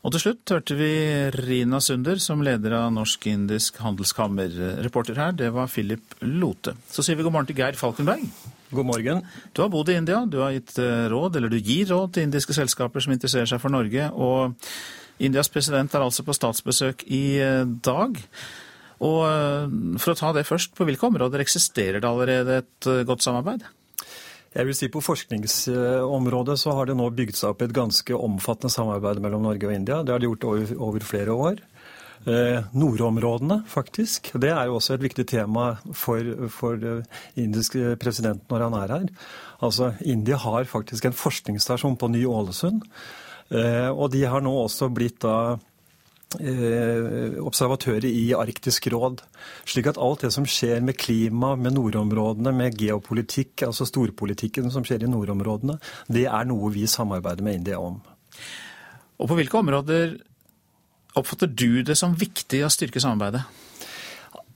Og til slutt hørte vi Rina Sunder som leder av Norsk-indisk handelskammer. Reporter her, det var Philip Lote. Så sier vi god morgen til Geir Falkenberg. God morgen. Du har bodd i India. Du har gitt eh, råd, eller du gir råd til indiske selskaper som interesserer seg for Norge. Og Indias president er altså på statsbesøk i eh, dag. Og eh, For å ta det først, på hvilke områder eksisterer det allerede et eh, godt samarbeid? Jeg vil si På forskningsområdet så har det nå bygd seg opp et ganske omfattende samarbeid mellom Norge og India. Det har de gjort over, over flere år. Eh, nordområdene, faktisk. Det er jo også et viktig tema for, for indisk president når han er her. Altså, India har faktisk en forskningsstasjon på Ny-Ålesund. Eh, og de har nå også blitt da Eh, observatører i Arktisk råd. Slik at alt det som skjer med klima, med nordområdene, med geopolitikk, altså storpolitikken som skjer i nordområdene, det er noe vi samarbeider med India om. Og på hvilke områder oppfatter du det som viktig å styrke samarbeidet?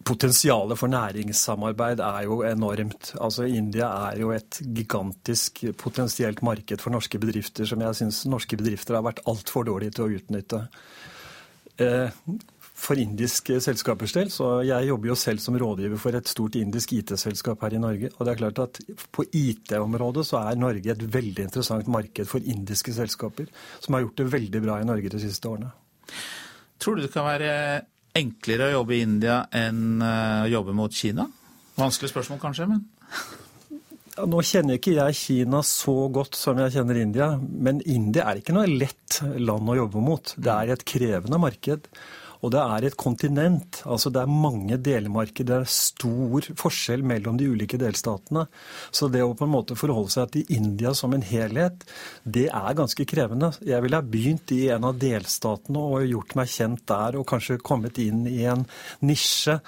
Potensialet for næringssamarbeid er jo enormt. Altså India er jo et gigantisk potensielt marked for norske bedrifter som jeg syns norske bedrifter har vært altfor dårlige til å utnytte. Eh, for indiske selskapers del. Så jeg jobber jo selv som rådgiver for et stort indisk IT-selskap her i Norge. Og det er klart at på IT-området så er Norge et veldig interessant marked for indiske selskaper, som har gjort det veldig bra i Norge de siste årene. Tror du det kan være enklere å jobbe i India enn eh, å jobbe mot Kina? Vanskelig spørsmål kanskje, men nå kjenner ikke jeg Kina så godt som jeg kjenner India, men India er ikke noe lett land å jobbe mot. Det er et krevende marked. Og det er et kontinent. altså Det er mange delmarkeder. Det er stor forskjell mellom de ulike delstatene. Så det å på en måte forholde seg til India som en helhet, det er ganske krevende. Jeg ville ha begynt i en av delstatene og gjort meg kjent der, og kanskje kommet inn i en nisje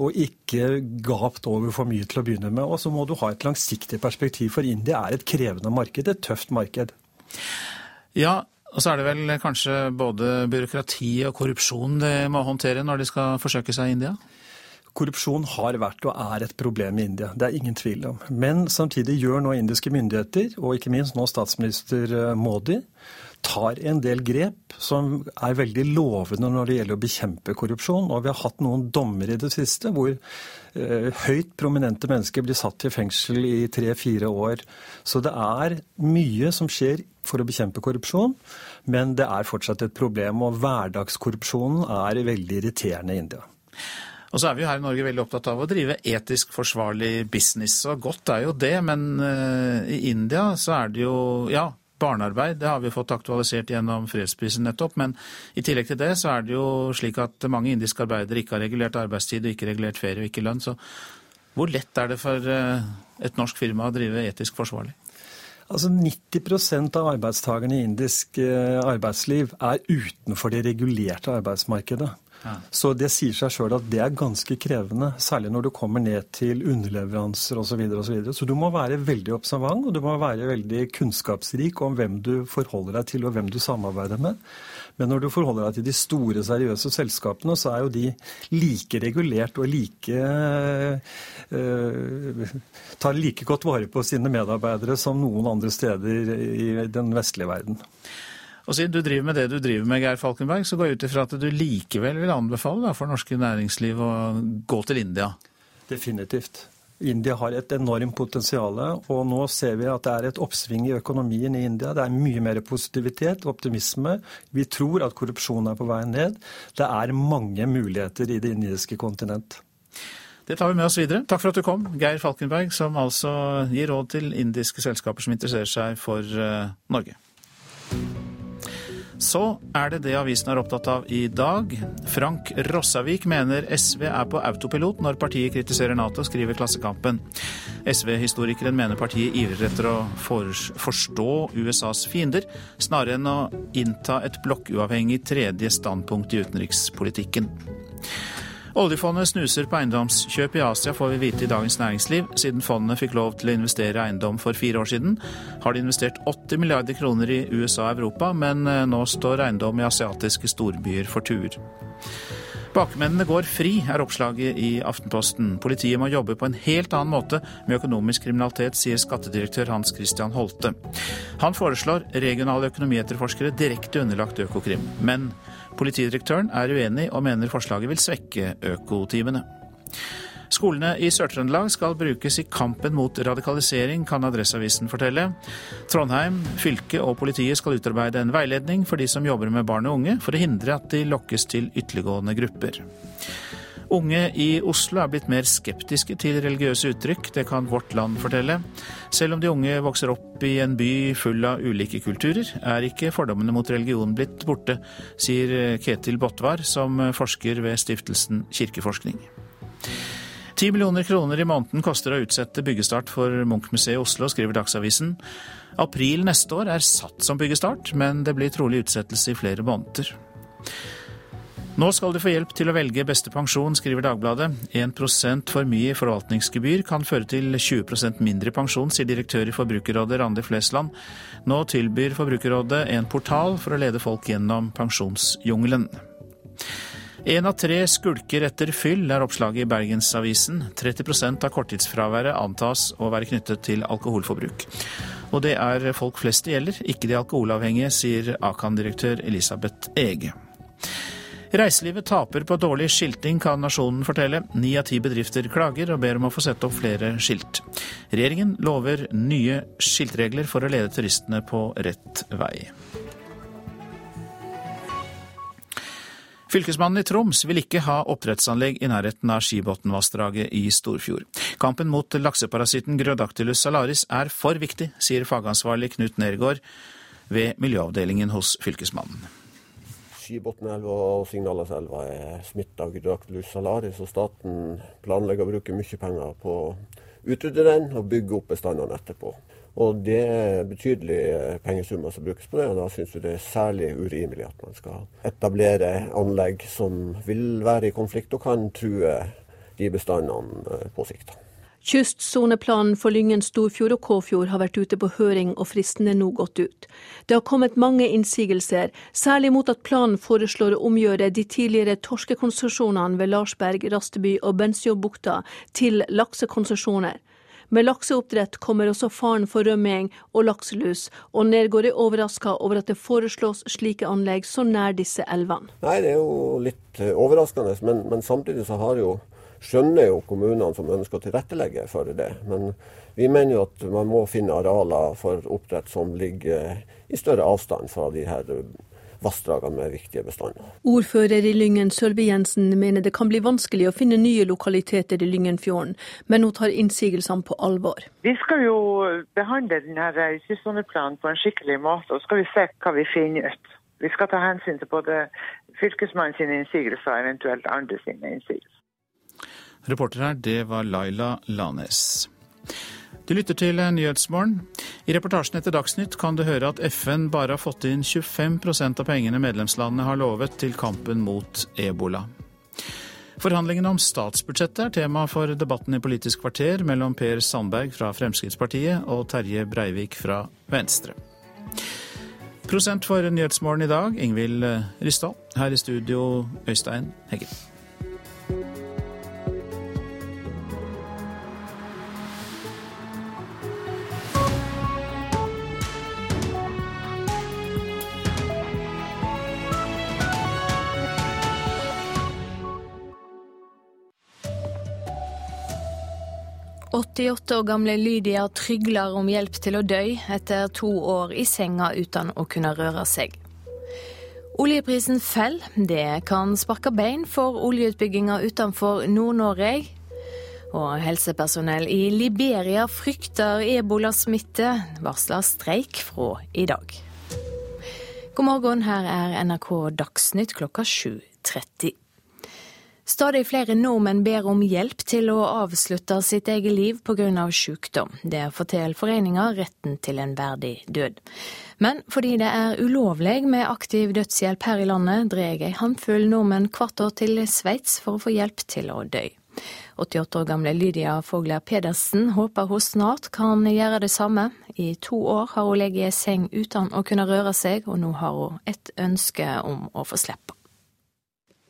og ikke gapt over for mye til å begynne med. Og så må du ha et langsiktig perspektiv, for India er et krevende marked, et tøft marked. Ja, og så er det vel kanskje både byråkrati og korrupsjon de må håndtere når de skal forsøke seg i India? Korrupsjon har vært og er et problem i India, det er ingen tvil om. Men samtidig gjør nå indiske myndigheter, og ikke minst nå statsminister Modi, tar en del grep som er veldig lovende når det gjelder å bekjempe korrupsjon. Og vi har hatt noen dommer i det siste hvor eh, høyt prominente mennesker blir satt i fengsel i tre-fire år. Så det er mye som skjer for å bekjempe korrupsjon, men det er fortsatt et problem. Og hverdagskorrupsjonen er veldig irriterende i India. Og så er vi jo her i Norge veldig opptatt av å drive etisk forsvarlig business, og godt er jo det, men uh, i India så er det jo Ja, barnearbeid, det har vi fått aktualisert gjennom fredsprisen nettopp. Men i tillegg til det så er det jo slik at mange indiske arbeidere ikke har regulert arbeidstid og ikke regulert ferie og ikke lønn. Så hvor lett er det for eh, et norsk firma å drive etisk forsvarlig? Altså 90% av arbeidstakerne i indisk eh, arbeidsliv er utenfor det regulerte arbeidsmarkedet. Ja. Så det sier seg sjøl at det er ganske krevende, særlig når du kommer ned til underleveranser osv. Så, og så, videre. så du må være veldig observant, og du må være veldig kunnskapsrik om hvem du forholder deg til og hvem du samarbeider med. Men når du forholder deg til de store, seriøse selskapene, så er jo de like regulert og like uh, Tar like godt vare på sine medarbeidere som noen andre steder i den vestlige verden. Og siden du driver med det du driver med, Geir Falkenberg, så går jeg ut ifra at du likevel vil anbefale da, for norske næringsliv å gå til India? Definitivt. India har et enormt potensial, og nå ser vi at det er et oppsving i økonomien i India. Det er mye mer positivitet og optimisme. Vi tror at korrupsjonen er på vei ned. Det er mange muligheter i det indiske kontinent. Det tar vi med oss videre. Takk for at du kom, Geir Falkenberg, som altså gir råd til indiske selskaper som interesserer seg for uh, Norge. Så er det det avisen er opptatt av i dag. Frank Rossavik mener SV er på autopilot når partiet kritiserer Nato, skriver Klassekampen. SV-historikeren mener partiet ivrer etter å forstå USAs fiender, snarere enn å innta et blokkuavhengig tredje standpunkt i utenrikspolitikken. Oljefondet snuser på eiendomskjøp i Asia, får vi vite i Dagens Næringsliv. Siden fondet fikk lov til å investere eiendom for fire år siden, har de investert 80 milliarder kroner i USA og Europa, men eh, nå står eiendom i asiatiske storbyer for tur. Bakmennene går fri, er oppslaget i Aftenposten. Politiet må jobbe på en helt annen måte med økonomisk kriminalitet, sier skattedirektør Hans Christian Holte. Han foreslår regionale økonomietterforskere direkte underlagt Økokrim. Men Politidirektøren er uenig og mener forslaget vil svekke økoteamene. Skolene i Sør-Trøndelag skal brukes i kampen mot radikalisering, kan Adresseavisen fortelle. Trondheim fylke og politiet skal utarbeide en veiledning for de som jobber med barn og unge, for å hindre at de lokkes til ytterliggående grupper. Unge i Oslo er blitt mer skeptiske til religiøse uttrykk, det kan Vårt Land fortelle. Selv om de unge vokser opp i en by full av ulike kulturer, er ikke fordommene mot religion blitt borte, sier Ketil Botvar, som forsker ved stiftelsen Kirkeforskning. Ti millioner kroner i måneden koster å utsette byggestart for Munch-museet i Oslo, skriver Dagsavisen. April neste år er satt som byggestart, men det blir trolig utsettelse i flere måneder. Nå skal du få hjelp til å velge beste pensjon, skriver Dagbladet. 1% for mye i forvaltningsgebyr kan føre til 20% mindre pensjon, sier direktør i Forbrukerrådet Randi Flesland. Nå tilbyr Forbrukerrådet en portal for å lede folk gjennom pensjonsjungelen. Én av tre skulker etter fyll, er oppslaget i Bergensavisen. 30% av korttidsfraværet antas å være knyttet til alkoholforbruk. Og det er folk flest det gjelder, ikke de alkoholavhengige, sier Akan-direktør Elisabeth Ege. Reiselivet taper på dårlig skilting, kan Nasjonen fortelle. Ni av ti bedrifter klager og ber om å få sette opp flere skilt. Regjeringen lover nye skiltregler for å lede turistene på rett vei. Fylkesmannen i Troms vil ikke ha oppdrettsanlegg i nærheten av Skibotnvassdraget i Storfjord. Kampen mot lakseparasitten Grødactylus salaris er for viktig, sier fagansvarlig Knut Nergård ved miljøavdelingen hos Fylkesmannen. Skibotnelva og Signaleselva er smitta av Gyrodactylus salaris, og staten planlegger å bruke mye penger på å utrydde den og bygge opp bestandene etterpå. Og det er betydelige pengesummer som brukes på det, og da syns vi det er særlig urimelig at man skal etablere anlegg som vil være i konflikt og kan true de bestandene på sikt. Kystsoneplanen for Lyngen Storfjord og Kåfjord har vært ute på høring, og fristen er nå gått ut. Det har kommet mange innsigelser, særlig mot at planen foreslår å omgjøre de tidligere torskekonsesjonene ved Larsberg, Rasteby og Bensjåbukta til laksekonsesjoner. Med lakseoppdrett kommer også faren for rømming og lakselus, og Nergård er overraska over at det foreslås slike anlegg så nær disse elvene. Nei, Det er jo litt overraskende, men, men samtidig så har jo skjønner jo kommunene som ønsker å tilrettelegge for det. Men vi mener jo at man må finne arealer for oppdrett som ligger i større avstand fra de her vassdragene med viktige bestander. Ordfører i Lyngen Sølvi Jensen mener det kan bli vanskelig å finne nye lokaliteter i Lyngenfjorden, men hun tar innsigelsene på alvor. Vi skal jo behandle denne kystsoneplanen på en skikkelig måte, og så skal vi se hva vi finner ut. Vi skal ta hensyn til både fylkesmannens innsigelser og eventuelt andre sine innsigelser. Reporter her, det var Laila Lanes. Du lytter til Nyhetsmorgen. I reportasjen etter Dagsnytt kan du høre at FN bare har fått inn 25% av pengene medlemslandene har lovet til kampen mot ebola. Forhandlingene om statsbudsjettet er tema for debatten i Politisk kvarter mellom Per Sandberg fra Fremskrittspartiet og Terje Breivik fra Venstre. Prosent for Nyhetsmorgen i dag, Ingvild Ryssdal. Her i studio, Øystein Heggen. 88 år gamle Lydia trygler om hjelp til å dø etter to år i senga uten å kunne røre seg. Oljeprisen faller. Det kan sparke bein for oljeutbygginga utenfor Nord-Norge. Og helsepersonell i Liberia frykter ebolasmitte, varsler streik fra i dag. God morgen, her er NRK Dagsnytt klokka 7.30. Stadig flere nordmenn ber om hjelp til å avslutte sitt eget liv pga. sykdom. Det forteller foreninga Retten til en verdig død. Men fordi det er ulovlig med aktiv dødshjelp her i landet, drar ei håndfull nordmenn hvert år til Sveits for å få hjelp til å dø. 88 år gamle Lydia Fogler Pedersen håper hun snart kan gjøre det samme. I to år har hun ligget i seng uten å kunne røre seg, og nå har hun et ønske om å få slippe.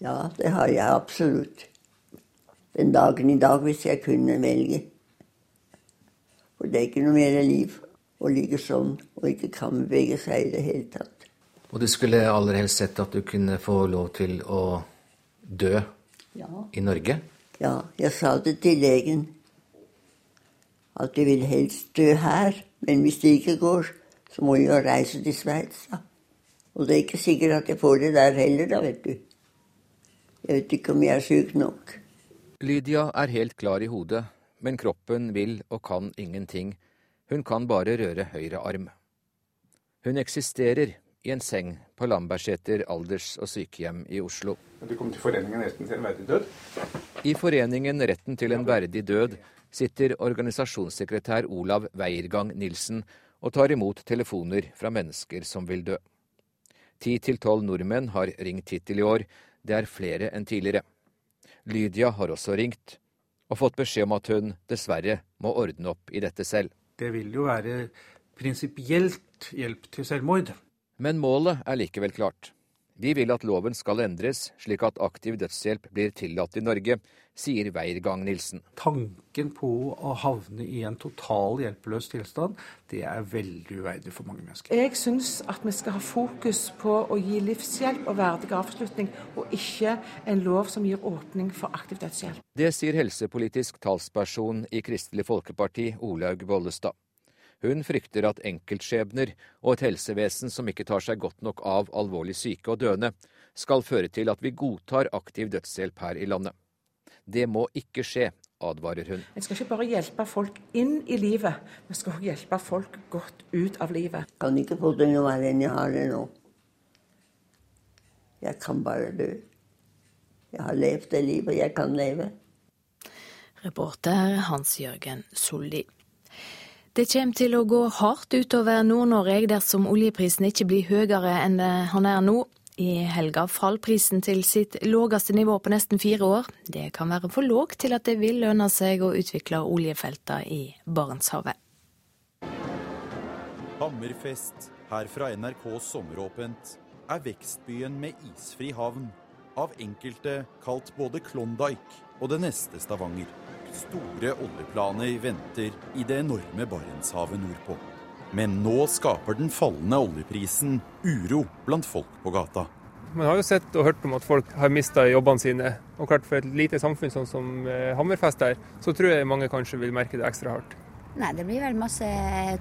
Ja, det har jeg absolutt. Den dagen i dag, hvis jeg kunne velge. For det er ikke noe mer liv å ligge sånn og ikke kan bevege seg i det hele tatt. Og du skulle aller helst sett at du kunne få lov til å dø ja. i Norge? Ja, jeg sa det til legen. At jeg vil helst dø her. Men hvis det ikke går, så må jeg jo reise til Sveits. Og det er ikke sikkert at jeg får det der heller, da, vet du. Jeg vet ikke om jeg er syk nok. Lydia er helt klar i hodet, men kroppen vil og kan ingenting. Hun kan bare røre høyre arm. Hun eksisterer i en seng på Lambertseter alders- og sykehjem i Oslo. Du kom til Foreningen Retten til en verdig død? I Foreningen Retten til en verdig død sitter organisasjonssekretær Olav Weiergang Nilsen og tar imot telefoner fra mennesker som vil dø. Ti til tolv nordmenn har ringt hittil i år, det er flere enn tidligere. Lydia har også ringt og fått beskjed om at hun dessverre må ordne opp i dette selv. Det vil jo være prinsipielt hjelp til selvmord. Men målet er likevel klart. Vi vil at loven skal endres slik at aktiv dødshjelp blir tillatt i Norge, sier Weirgang-Nilsen. Tanken på å havne i en total hjelpeløs tilstand, det er veldig uverdig for mange mennesker. Jeg syns at vi skal ha fokus på å gi livshjelp og verdig avslutning, og ikke en lov som gir åpning for aktiv dødshjelp. Det sier helsepolitisk talsperson i Kristelig Folkeparti, Olaug Bollestad. Hun frykter at enkeltskjebner og et helsevesen som ikke tar seg godt nok av alvorlig syke og døende, skal føre til at vi godtar aktiv dødshjelp her i landet. Det må ikke skje, advarer hun. En skal ikke bare hjelpe folk inn i livet, vi skal også hjelpe folk godt ut av livet. Jeg kan ikke få det noe verre enn jeg har det nå. Jeg kan bare dø. Jeg har levd det livet jeg kan leve. Reporter Hans Jørgen Solli. Det kommer til å gå hardt utover Nord-Norge dersom oljeprisen ikke blir høyere enn han er nå. I helga falt prisen til sitt lågeste nivå på nesten fire år. Det kan være for lågt til at det vil lønne seg å utvikle oljefelter i Barentshavet. Hammerfest, her fra NRK Sommeråpent, er vekstbyen med isfri havn. Av enkelte kalt både Klondyke og det neste Stavanger. Store oljeplaner venter i det enorme Barentshavet nordpå. Men nå skaper den fallende oljeprisen uro blant folk på gata. Man har jo sett og hørt om at folk har mista jobbene sine. Og klart For et lite samfunn sånn som eh, Hammerfest her, så tror jeg mange kanskje vil merke det ekstra hardt. Nei, det blir vel masse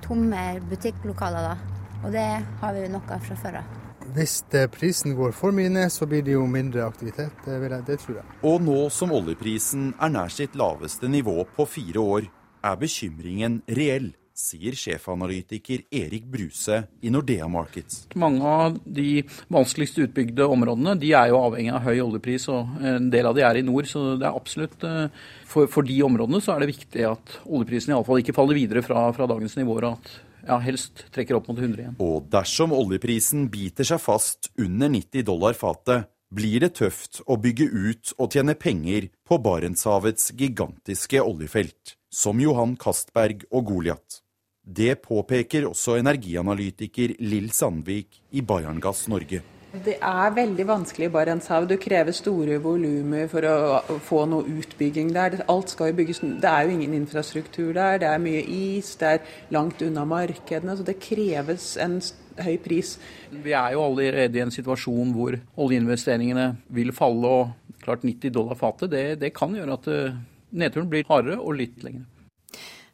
tomme butikklokaler da. Og det har vi jo av fra før av. Hvis prisen går for mye ned, så blir det jo mindre aktivitet. Det, jeg, det tror jeg. Og nå som oljeprisen er nær sitt laveste nivå på fire år, er bekymringen reell sier sjefanalytiker Erik Bruse i Nordea Markets. Mange av de vanskeligst utbygde områdene de er jo avhengig av høy oljepris, og en del av de er i nord. Så det er absolutt eh, for, for de områdene så er det viktig at oljeprisen iallfall ikke faller videre fra, fra dagens nivåer. og at ja, helst trekker opp mot 100 igjen. Og dersom oljeprisen biter seg fast under 90 dollar fatet, blir det tøft å bygge ut og tjene penger på Barentshavets gigantiske oljefelt, som Johan Castberg og Goliat. Det påpeker også energianalytiker Lill Sandvik i Bayerngass Norge. Det er veldig vanskelig i Barentshavet. Du krever store volumer for å få noe utbygging der. Alt skal jo bygges Det er jo ingen infrastruktur der. Det er mye is, det er langt unna markedene. Så det kreves en høy pris. Vi er jo allerede i en situasjon hvor oljeinvesteringene vil falle. Og klart 90 dollar fatet, det, det kan gjøre at eh, nedturen blir hardere og litt lengre.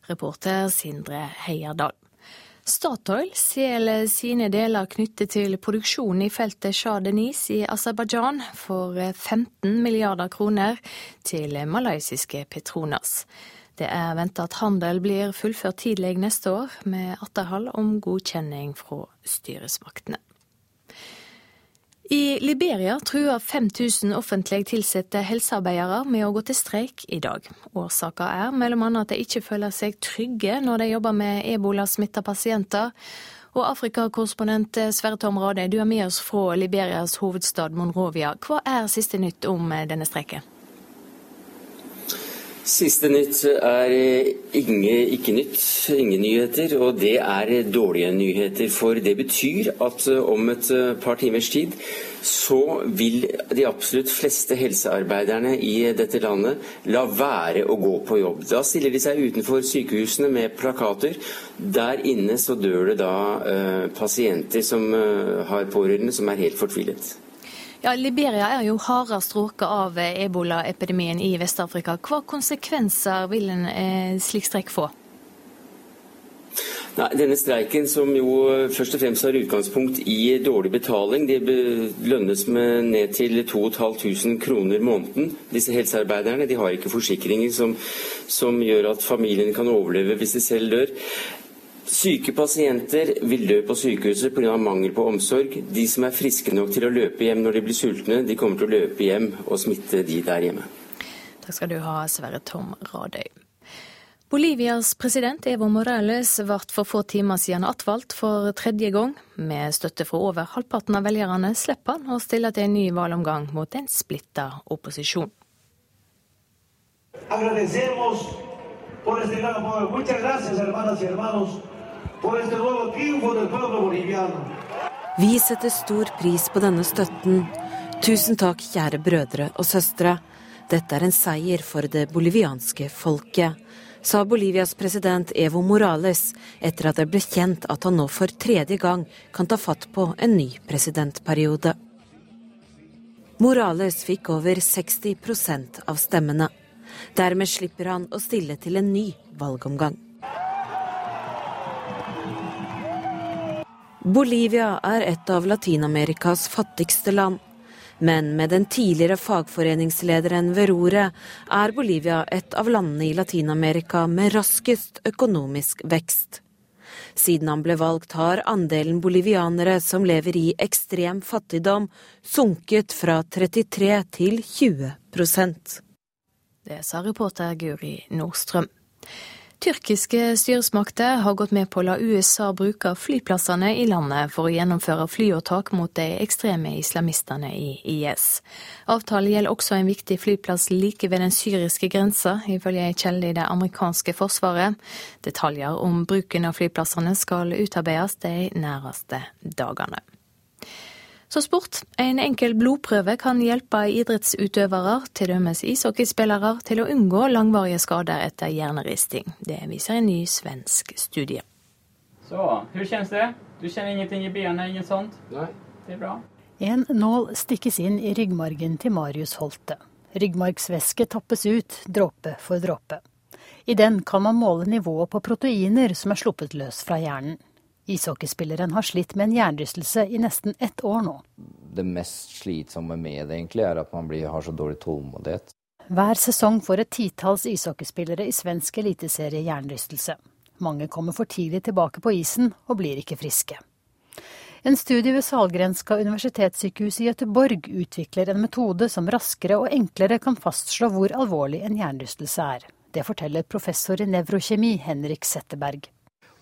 Reporter Sindre Heierdal. Statoil selger sine deler knyttet til produksjonen i feltet Shah Deniz i Aserbajdsjan for 15 milliarder kroner til malaysiske Petronas. Det er venta at handel blir fullført tidlig neste år, med atterhold om godkjenning fra styresmaktene. I Liberia truer 5000 offentlig tilsatte helsearbeidere med å gå til streik i dag. Årsaken er bl.a. at de ikke føler seg trygge når de jobber med ebolasmitta pasienter. Og Afrikakorrespondent Sverre Tom Rade, du er med oss fra Liberias hovedstad Monrovia. Hva er siste nytt om denne streiken? Siste nytt er inge, ikke nytt, ingen nyheter, og det er dårlige nyheter. For det betyr at om et par timers tid så vil de absolutt fleste helsearbeiderne i dette landet la være å gå på jobb. Da stiller de seg utenfor sykehusene med plakater. Der inne så dør det da uh, pasienter som uh, har pårørende som er helt fortvilet. Ja, Liberia er jo hardest råket av ebolaepidemien i Vest-Afrika. Hva konsekvenser vil en eh, slik streik få? Nei, denne streiken, som jo først og fremst har utgangspunkt i dårlig betaling, det lønnes med ned til 2500 kroner måneden. Disse helsearbeiderne de har ikke forsikringer som, som gjør at familien kan overleve hvis de selv dør. Syke pasienter vil dø på sykehuset pga. mangel på omsorg. De som er friske nok til å løpe hjem når de blir sultne, de kommer til å løpe hjem og smitte de der hjemme. Takk skal du ha, Sverre Tom Radøy. Bolivias president Evo Morales ble for få timer siden attvalgt for tredje gang. Med støtte fra over halvparten av velgerne slipper han å stille til en ny valgomgang mot en splitta opposisjon. Agradecemos por este gran apoyo. Muchas gracias, hermanas y hermanos. Vi setter stor pris på denne støtten. Tusen takk, kjære brødre og søstre. Dette er en seier for det bolivianske folket, sa Bolivias president Evo Morales etter at det ble kjent at han nå for tredje gang kan ta fatt på en ny presidentperiode. Morales fikk over 60% av stemmene. Dermed slipper han å stille til en ny valgomgang. Bolivia er et av Latin-Amerikas fattigste land. Men med den tidligere fagforeningslederen Verore er Bolivia et av landene i Latin-Amerika med raskest økonomisk vekst. Siden han ble valgt har andelen bolivianere som lever i ekstrem fattigdom, sunket fra 33 til 20% Det sa reporter Guri Nordstrøm. Tyrkiske styresmakter har gått med på å la USA bruke flyplassene i landet for å gjennomføre flyåtak mot de ekstreme islamistene i IS. Avtalen gjelder også en viktig flyplass like ved den syriske grensa, ifølge ei kjelde i det amerikanske forsvaret. Detaljer om bruken av flyplassene skal utarbeides de nærmeste dagene. Så sport. En enkel blodprøve kan hjelpe idrettsutøvere, t.d. ishockeyspillere, til å unngå langvarige skader etter hjerneristing. Det viser en ny svensk studie. Så, hvordan kjennes det? Du kjenner ingenting i benet, ingen sånt? Nei. Det er bra. En nål stikkes inn i ryggmargen til Marius Holte. Ryggmargsvæske tappes ut, dråpe for dråpe. I den kan man måle nivået på proteiner som er sluppet løs fra hjernen. Ishockeyspilleren har slitt med en hjernerystelse i nesten ett år nå. Det mest slitsomme med det egentlig er at man blir, har så dårlig tålmodighet. Hver sesong får et titalls ishockeyspillere i svensk eliteserie hjernerystelse. Mange kommer for tidlig tilbake på isen og blir ikke friske. En studie ved Salgrenska universitetssykehus i Gøteborg utvikler en metode som raskere og enklere kan fastslå hvor alvorlig en hjernerystelse er. Det forteller professor i nevrokjemi Henrik Setteberg.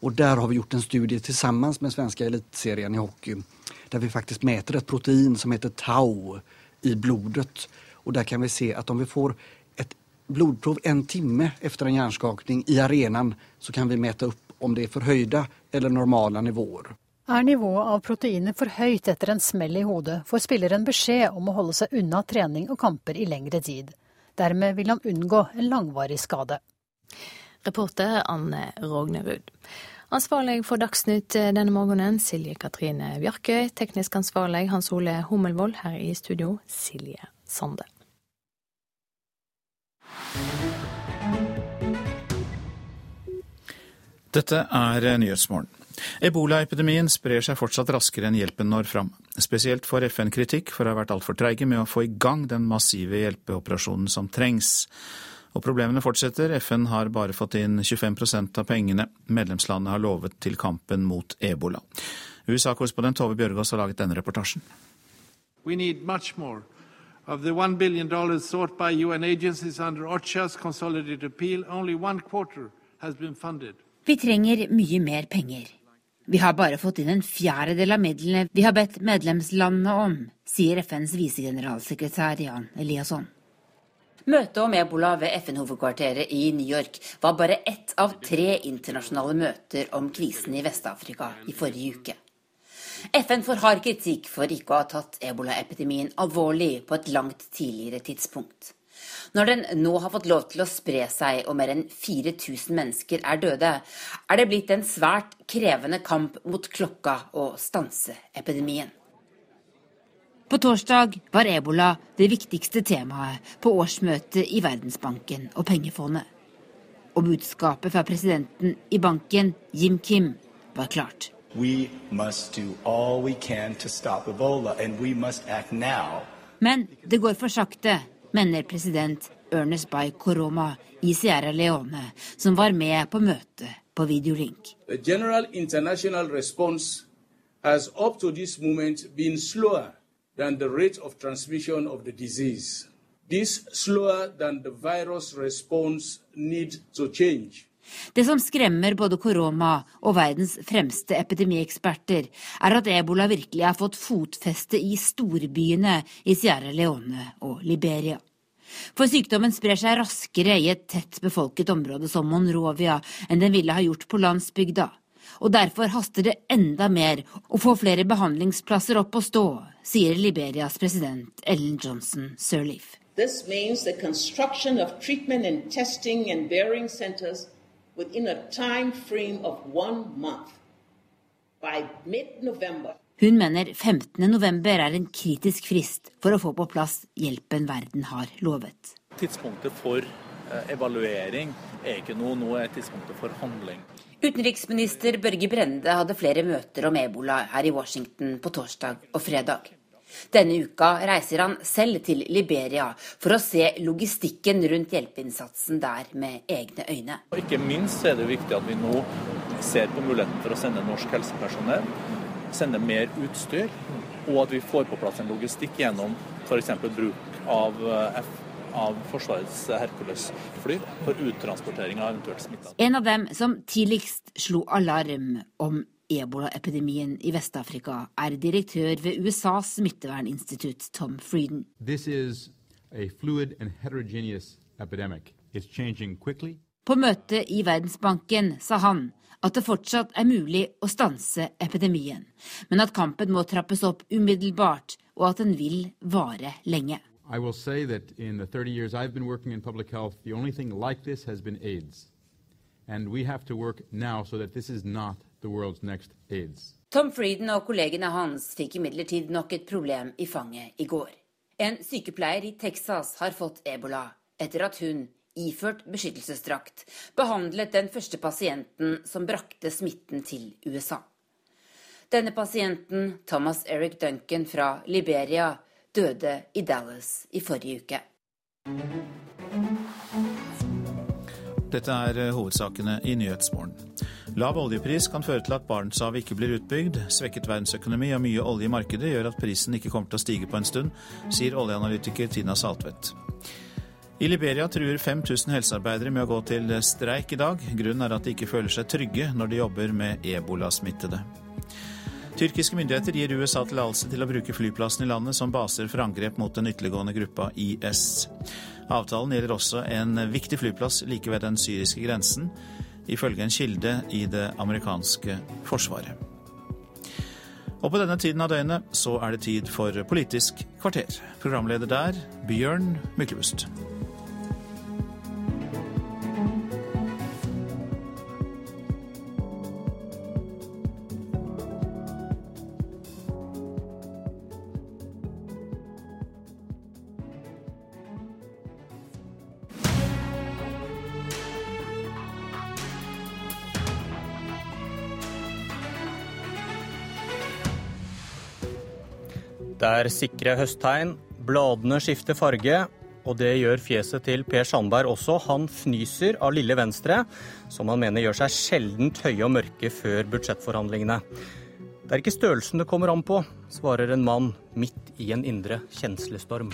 Og Der har vi gjort en studie sammen med svenske eliteserien i hockey. Der vi faktisk mäter et protein som heter tau i blodet. Og Der kan vi se at om vi får et blodprov en time etter en hjernskakning i arenaen, så kan vi mäta opp om det er forhøyde eller normale nivåer. Er nivået av proteiner for høyt etter en smell i hodet, får spilleren beskjed om å holde seg unna trening og kamper i lengre tid. Dermed vil han unngå en langvarig skade. Reporter Anne Rognerud. Ansvarlig for Dagsnytt denne morgenen, Silje Katrine Bjarkøy. Teknisk ansvarlig Hans Ole Hummelvold. Her i studio, Silje Sande. Dette er Nyhetsmorgen. Ebolaepidemien sprer seg fortsatt raskere enn hjelpen når fram. Spesielt får FN kritikk for å ha vært altfor treige med å få i gang den massive hjelpeoperasjonen som trengs. Og problemene fortsetter. FN har bare fått inn 25% av pengene medlemslandet har lovet til kampen mot ebola. USA-korrespondent Tove Bjørgaas har laget denne reportasjen. We need much more. Of the $1 billion sought by UN agencies under OCHA's consolidated appeal, only one quarter has been funded. Vi trenger mye mer penger. Vi har bare fått inn en fjerdedel av midlene vi har bedt medlemslandene om, sier FNs visegeneralsekretær Jan Eliasson. Møtet om ebola ved FN-hovedkvarteret i New York var bare ett av tre internasjonale møter om krisen i Vest-Afrika i forrige uke. FN får hard kritikk for ikke å ha tatt ebolaepidemien alvorlig på et langt tidligere tidspunkt. Når den nå har fått lov til å spre seg og mer enn 4000 mennesker er døde, er det blitt en svært krevende kamp mot klokka å stanse epidemien. På torsdag var ebola det viktigste temaet på årsmøtet i Verdensbanken og pengefondet. Og budskapet fra presidenten i banken, Jim Kim, var klart. Men det går for sakte, mener president Ernest Bay Koroma i Sierra Leone, som var med på møtet på videolink. The general international response has up to this moment been slower than the rate of transmission of the disease. This slower than the virus response need to change. Det som skremmer både Koroma og verdens fremste epidemieksperter, er at ebola virkelig har fått fotfeste i storbyene i Sierra Leone og Liberia. For sykdommen sprer seg raskere i et tett befolket område som Monrovia enn den ville ha gjort på landsbygda. Og derfor haster det enda mer å få flere behandlingsplasser opp og stå, sier Liberias president Ellen Johnson Sirleaf. This means the construction of treatment and testing and bearing centers within a time frame of one month. By mid-November, hun mener 15.11 er en kritisk frist for å få på plass hjelpen verden har lovet. Tidspunktet for eh, evaluering er ikke noe, nå er tidspunktet for handling. Utenriksminister Børge Brende hadde flere møter om ebola her i Washington på torsdag og fredag. Denne uka reiser han selv til Liberia for å se logistikken rundt hjelpeinnsatsen der med egne øyne. Ikke minst er det viktig at vi nå ser på muligheten for å sende norsk helsepersonell, sende mer utstyr, og at vi får på plass en logistikk gjennom f.eks. bruk av FN. F av Forsvarets Hercules-fly for uttransportering av eventuelt smitta. En av dem som tidligst slo alarm om ebolaepidemien i Vest-Afrika, er direktør ved USAs smitteverninstitutt, Tom Frieden. På møtet i Verdensbanken sa han at det fortsatt er mulig å stanse epidemien, men at kampen må trappes opp umiddelbart, og at den vil vare lenge. I will say that in the 30 years I've been working in public health, the only thing like this has been AIDS. And we have to work now so that this is not Tom Frieden og kollegene hans fikk imidlertid nok et problem i fanget i går. En sykepleier i Texas har fått ebola etter at hun, iført beskyttelsesdrakt, behandlet den første pasienten som brakte smitten til USA. Denne pasienten, Thomas Eric Duncan fra Liberia, døde i Dallas i forrige uke. Dette er hovedsakene i Nyhetsmorgen. Lav oljepris kan føre til at Barentshavet ikke blir utbygd. Svekket verdensøkonomi og mye olje i markedet gjør at prisen ikke kommer til å stige på en stund, sier oljeanalytiker Tina Saltvedt. I Liberia truer 5000 helsearbeidere med å gå til streik i dag. Grunnen er at de ikke føler seg trygge når de jobber med ebolasmittede. Tyrkiske myndigheter gir USA tillatelse til å bruke flyplassen i landet som baser for angrep mot den ytterliggående gruppa IS. Avtalen gjelder også en viktig flyplass like ved den syriske grensen ifølge en kilde i det amerikanske forsvaret. Og på denne tiden av døgnet så er det tid for Politisk kvarter. Programleder der, Bjørn Myklebust. Det er sikre høsttegn. Bladene skifter farge, og det gjør fjeset til Per Sandberg også. Han fnyser av lille Venstre, som han mener gjør seg sjeldent høye og mørke før budsjettforhandlingene. Det er ikke størrelsen det kommer an på, svarer en mann midt i en indre kjenslestorm.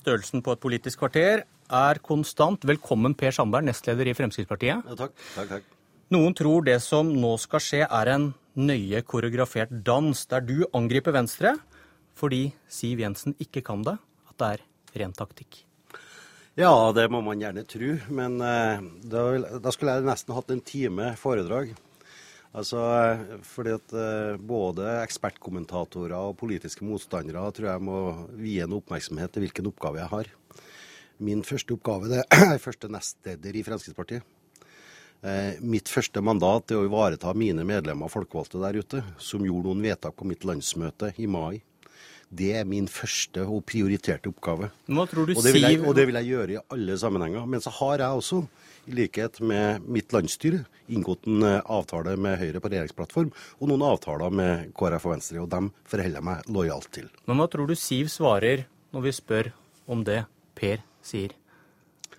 Størrelsen på et politisk kvarter er konstant. Velkommen, Per Sandberg, nestleder i Fremskrittspartiet. Ja, takk. takk, takk. Noen tror det som nå skal skje, er en nøye koreografert dans der du angriper Venstre fordi Siv Jensen ikke kan det, at det er ren taktikk. Ja, det må man gjerne tro, men eh, da, skulle jeg nesten hatt en time foredrag. Altså, fordi at eh, Både ekspertkommentatorer og politiske motstandere tror jeg må vie en oppmerksomhet til hvilken oppgave jeg har. Min første oppgave det er første nestleder i Fremskrittspartiet. Eh, mitt første mandat er å ivareta mine medlemmer og folkevalgte der ute, som gjorde noen vedtak på mitt landsmøte i mai. Det er min første og prioriterte oppgave. Hva tror du og, det jeg, og det vil jeg gjøre i alle sammenhenger. Men så har jeg også, i likhet med mitt landsstyre, inngått en eh, avtale med Høyre på regjeringsplattform, og noen avtaler med KrF og Venstre, og dem forholder jeg meg lojalt til. Men hva tror du Siv svarer når vi spør om det Per sier?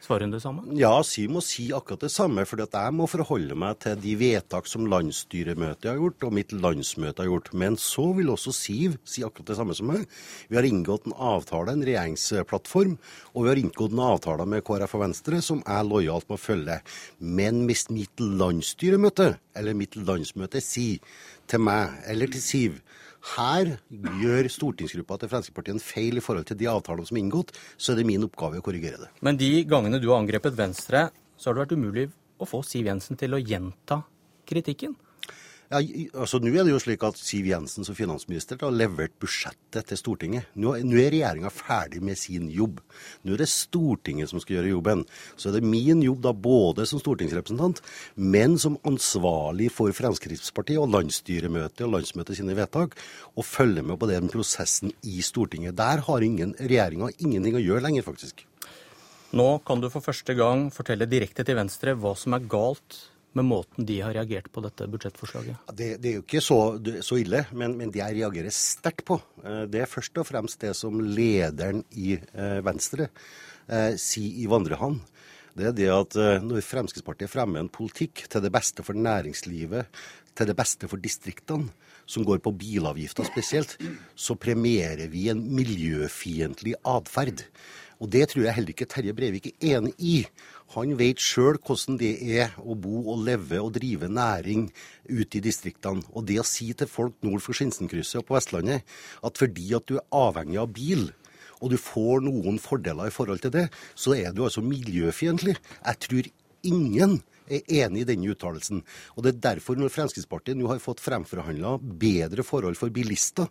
Svarer hun det samme? Ja, Siv må si akkurat det samme. For jeg må forholde meg til de vedtak som landsstyremøtet har gjort, og mitt landsmøte har gjort. Men så vil også Siv si akkurat det samme som meg. Vi har inngått en avtale, en regjeringsplattform, og vi har inngått en avtale med KrF og Venstre som jeg lojalt må følge. Men hvis mitt landsstyremøte, eller mitt landsmøte, sier til meg eller til Siv her gjør stortingsgruppa til Fremskrittspartiet en feil i forhold til de avtalene som er inngått, så er det min oppgave å korrigere det. Men de gangene du har angrepet Venstre, så har det vært umulig å få Siv Jensen til å gjenta kritikken? Ja, altså Nå er det jo slik at Siv Jensen som finansminister har levert budsjettet til Stortinget. Nå, nå er regjeringa ferdig med sin jobb. Nå er det Stortinget som skal gjøre jobben. Så er det min jobb da både som stortingsrepresentant, men som ansvarlig for Fremskrittspartiet og landsstyremøtet og landsmøtet sine vedtak, å følge med på den prosessen i Stortinget. Der har ingen, regjeringa ingenting å gjøre lenger, faktisk. Nå kan du for første gang fortelle direkte til Venstre hva som er galt med måten de har reagert på dette budsjettforslaget? Det, det er jo ikke så, så ille, men, men, det jeg reagerer sterkt på, eh, det er først og fremst det som lederen i eh, Venstre eh, sier i Vandrehallen. Det er det at når Fremskrittspartiet fremmer en politikk til det beste for næringslivet, til det beste for distriktene, som går på bilavgifter spesielt, så premierer vi en miljøfiendtlig atferd. Og det tror jeg heller ikke Terje Breivik er enig i. Han vet sjøl hvordan det er å bo og leve og drive næring ute i distriktene. Og det å si til folk nord for Skinsenkrysset og på Vestlandet at fordi at du er avhengig av bil, og du får noen fordeler i forhold til det, så er du altså miljøfiendtlig. Jeg tror ingen er enig i denne uttalelsen. Og Det er derfor når Fremskrittspartiet nå har fått fremforhandla bedre forhold for bilister,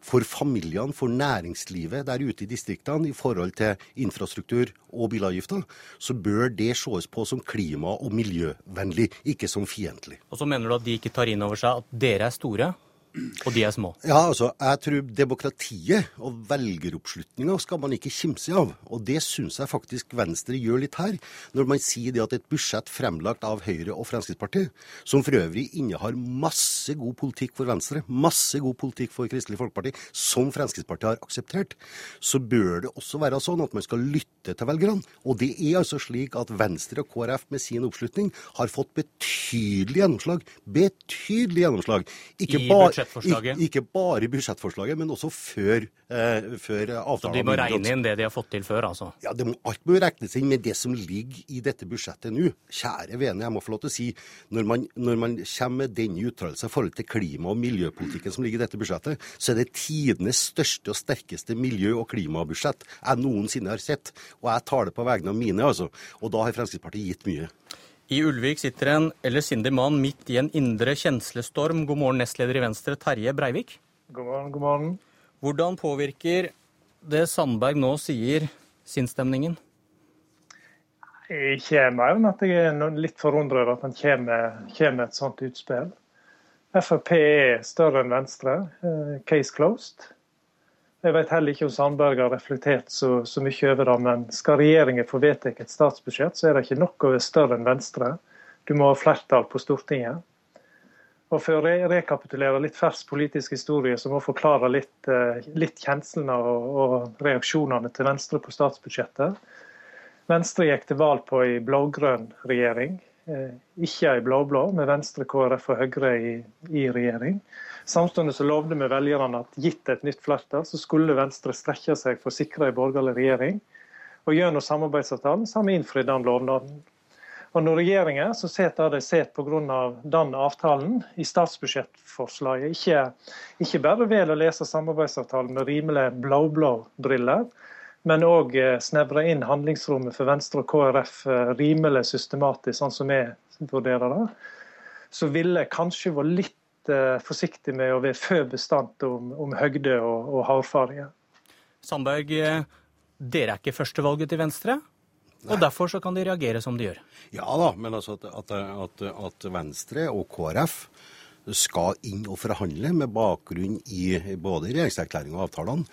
for familiene, for næringslivet der ute i distriktene i forhold til infrastruktur og bilavgifter, så bør det ses på som klima- og miljøvennlig, ikke som fiendtlig. Og så mener du at de ikke tar inn over seg at dere er store, Og de er små? Ja, altså, jeg tror demokratiet og velgeroppslutninga skal man ikke kimse av. Og det syns jeg faktisk Venstre gjør litt her, når man sier det at et budsjett fremlagt av Høyre og Fremskrittspartiet, som for øvrig innehar masse god politikk for Venstre, masse god politikk for Kristelig Folkeparti, som Fremskrittspartiet har akseptert, så bør det også være sånn at man skal lytte til velgerne. Og det er altså slik at Venstre og KrF med sin oppslutning har fått betydelig gjennomslag. Betydelig gjennomslag. Ikke I ba budsjettforslaget? Ikke, ikke, bare i budsjettforslaget, men også før, eh, før avtalen. Så de må regne inn det de har fått til før, altså? Ja, det må, alt må regnes inn med det som ligger i dette budsjettet nå. Kjære vene, jeg må få lov til å si, når man, når man kommer med denne uttalelsen i forhold til klima- og miljøpolitikken som ligger i dette budsjettet, så er det tidenes største og sterkeste miljø- og klimabudsjett jeg noensinne har sett. Og jeg tar det på vegne av mine, altså. Og da har Fremskrittspartiet gitt mye. I Ulvik sitter en ellers mann midt i en indre kjenslestorm. God morgen, nestleder i Venstre, Terje Breivik. God morgen, god morgen. Hvordan påvirker det Sandberg nå sier, sinnsstemningen? Ikke mer enn at jeg er litt forundret over at han kommer, med et sånt utspill. Frp er større enn Venstre. Eh, case closed. Jeg vet heller ikke om Sandberg har reflektert så, så mye over det, men skal regjeringen få vedtatt et statsbudsjett, så er det ikke være større enn Venstre. Du må ha flertall på Stortinget. Og For å re rekapitulere litt fersk politisk historie, så må jeg forklare litt, eh, litt kjenslene og, og, reaksjonene til Venstre på statsbudsjettet. Venstre gikk til valg på en blå-grønn regjering, ikke ei blå-blå, med Venstre, KrF og Høyre i, i regjering. Samtidig så lovde vi velgerne at gitt et nytt flertall, så skulle Venstre strekke seg for å sikre ei borgerlig regjering. Og gjennom samarbeidsavtalen så har vi innfridd den lovnaden. Og når regjeringen som sitter de sitter pga. den avtalen i statsbudsjettforslaget, ikke, ikke bare vel å lese samarbeidsavtalen med rimelig blå-blå briller, men òg eh, snevre inn handlingsrommet for Venstre og KrF eh, rimelig systematisk, sånn som vi vurderer det, så ville jeg kanskje vært litt uh, forsiktig med å være før bestandt om, om høgde og, og hardfarge. Sandberg, eh, dere er ikke førstevalget til Venstre? Og derfor så kan de reagere som de gjør? Ja da, men altså at, at, at Venstre og KrF skal inn og forhandle med bakgrunn i både regjeringserklæringa og avtalene,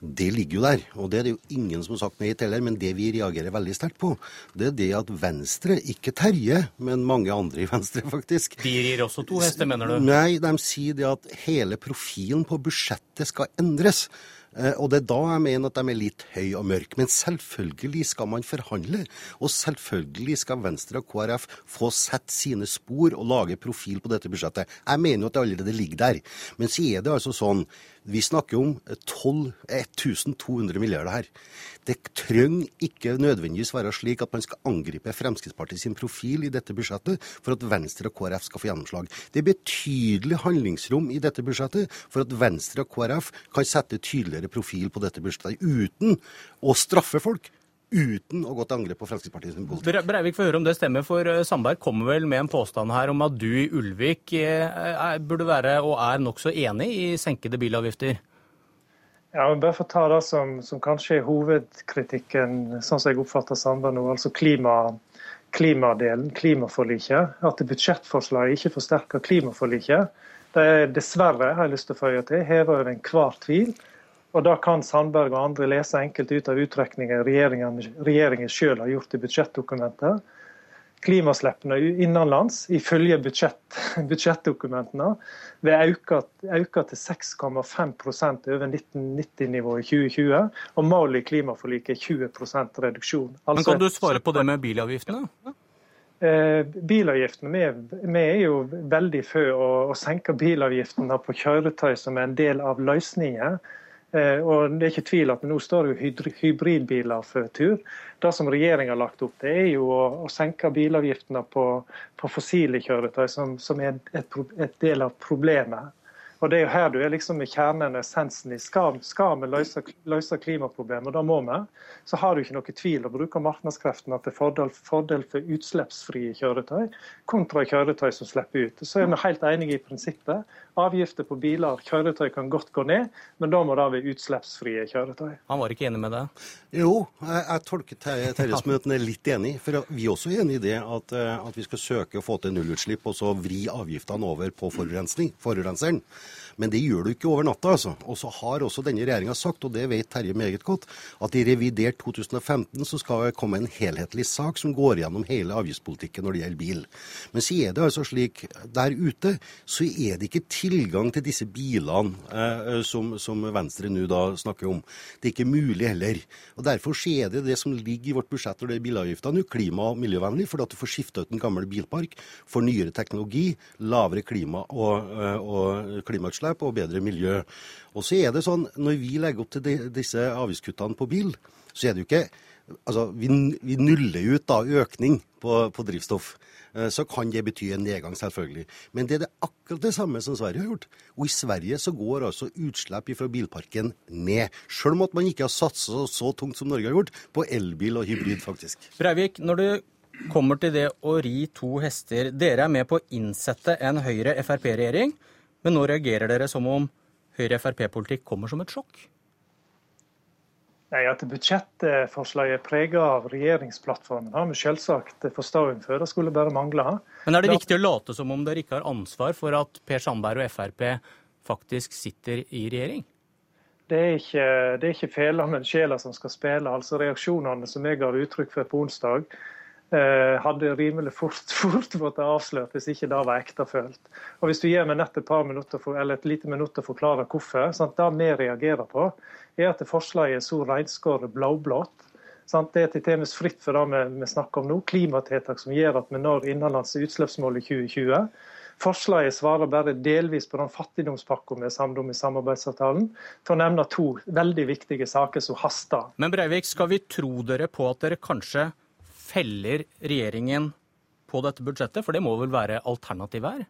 det ligger jo der. Og det er det jo ingen som har sagt nei til heller. Men det vi reagerer veldig sterkt på, det er det at Venstre, ikke Terje, men mange andre i Venstre faktisk De gir også to hester, mener du? Nei, de sier det at hele profilen på budsjettet skal endres. Eh, og det er da jeg mener at de er litt høy og mørk. Men selvfølgelig skal man forhandle. Og selvfølgelig skal Venstre og KrF få sett sine spor og lage profil på dette budsjettet. Jeg mener jo at det allerede ligger der. Men så er det altså sånn vi snakker om 12 1200 milliarder her. Det trenger ikke nødvendigvis være slik at man skal angripe Fremskrittspartiet sin profil i dette budsjettet for at Venstre og KrF skal få gjennomslag. Det er betydelig handlingsrom i dette budsjettet for at Venstre og KrF kan sette tydeligere profil på dette budsjettet uten å straffe folk uten å gå til angrep på Fremskrittspartiet sin politikk. Breivik får høre om det stemmer, for eh, Sandberg kommer vel med en påstand her om at du i Ulvik er, burde være og er nokså enig i senkede bilavgifter? Ja, men bare for å ta det som, som, kanskje er hovedkritikken, sånn som jeg oppfatter Sandberg nå, altså klima, klimadelen, klimaforliket. At budsjettforslaget ikke forsterker klimaforliket. Det er dessverre, har jeg lyst til å føye til, hever over enhver tvil og Da kan Sandberg og andre lese enkelt ut av uttrekninger regjeringen, regjeringen selv har gjort i budsjettdokumentet. Klimaslippene innenlands, ifølge budsjett, budsjettdokumentene, vil øke, øke til 6,5% over 1990-nivået i 2020. Og målet i klimaforliket er 20 reduksjon. Altså, Men Kan du svare på det med bilavgiftene? Eh, bilavgiftene, vi, vi, er jo veldig for å, å senke bilavgiftene på kjøretøy som er en del av løsningen og det er ikke tvil at Nå står jo hybridbiler for tur. Det som regjeringa har lagt opp det er jo å, senke bilavgiftene på, på fossile kjøretøy, som, som er et, et, del av problemet. Og Det er jo her du er liksom i kjernen, essensen i skal, skal vi løse, løse klimaproblemet, og da må vi, så har du ikke noe tvil å bruke markedskreftene til fordel, fordel, for utslippsfrie kjøretøy kontra kjøretøy som slipper ut. Så er vi helt enige i prinsippet. Avgifter på biler og kjøretøy kan godt gå ned, men da må det være utslippsfrie kjøretøy. Han var ikke enig med det? Jo, jeg, jeg tolker Terje som er litt enig. For vi er også enig i det at, eh, at vi skal søke å få til nullutslipp og så vri avgiftene over på forurensning, forurenseren. Men det gjør du ikke over natta. altså. Og så har også denne regjeringa sagt, og det vet Terje meget godt, at i revidert 2015 så skal det komme en helhetlig sak som går gjennom hele avgiftspolitikken når det gjelder bil. Men så er det altså slik der ute så er det ikke tilgang til disse bilene eh, som, som, Venstre nå da snakker om. Det er ikke mulig heller. Og Derfor er det det som ligger i vårt budsjett når det er bilavgifter nå, klima- og miljøvennlig, fordi at du får skifta ut en gammel bilpark, får nyere teknologi, lavere klima og, eh, og klimautslipp og bedre miljø. Og så er det sånn, Når vi legger opp til de, disse avgiftskuttene på bil, så er det jo ikke altså Vi, vi nuller ut da økning på, på, drivstoff. Eh, så kan det bety en nedgang, selvfølgelig. Men det er det akkurat det samme som Sverige har gjort. Og i Sverige så går altså utslipp fra bilparken ned. Selv om at man ikke har satsa så tungt som Norge har gjort på elbil og hybrid, faktisk. Breivik, når du kommer til det å ri to hester. Dere er med på å innsette en Høyre-Frp-regjering. Men nå reagerer dere som om Høyre-Frp-politikk kommer som et sjokk? Nei, At budsjettforslaget er preget av regjeringsplattformen, har vi selvsagt forståelse for. Det skulle bare mangle. Men er det viktig å late som om dere ikke har ansvar for at Per Sandberg og Frp faktisk sitter i regjering? Det er ikke, det er ikke fela, men sjela som skal spille. Altså Reaksjonene som jeg ga uttrykk for på onsdag, hadde rimelig fort, fort fått avslørt hvis ikke det var ektefølt. Og Hvis du gir meg nett et par minutter for, eller et lite minutt til å forklare hvorfor sant? Det vi reagerer på, er at forslaget er så reinskåret blåblått. Sant? Det er til dels fritt for det vi, vi snakker om nå, klimatiltak som gjør at vi når innenlands utslippsmål i 2020. Forslaget svarer bare delvis på den fattigdomspakka vi er samlet om i samarbeidsavtalen, til å nevne to veldig viktige saker som haster. Men Breivik, skal vi tro dere på at dere kanskje feller regjeringen på dette budsjettet? For det må vel være alternativet her?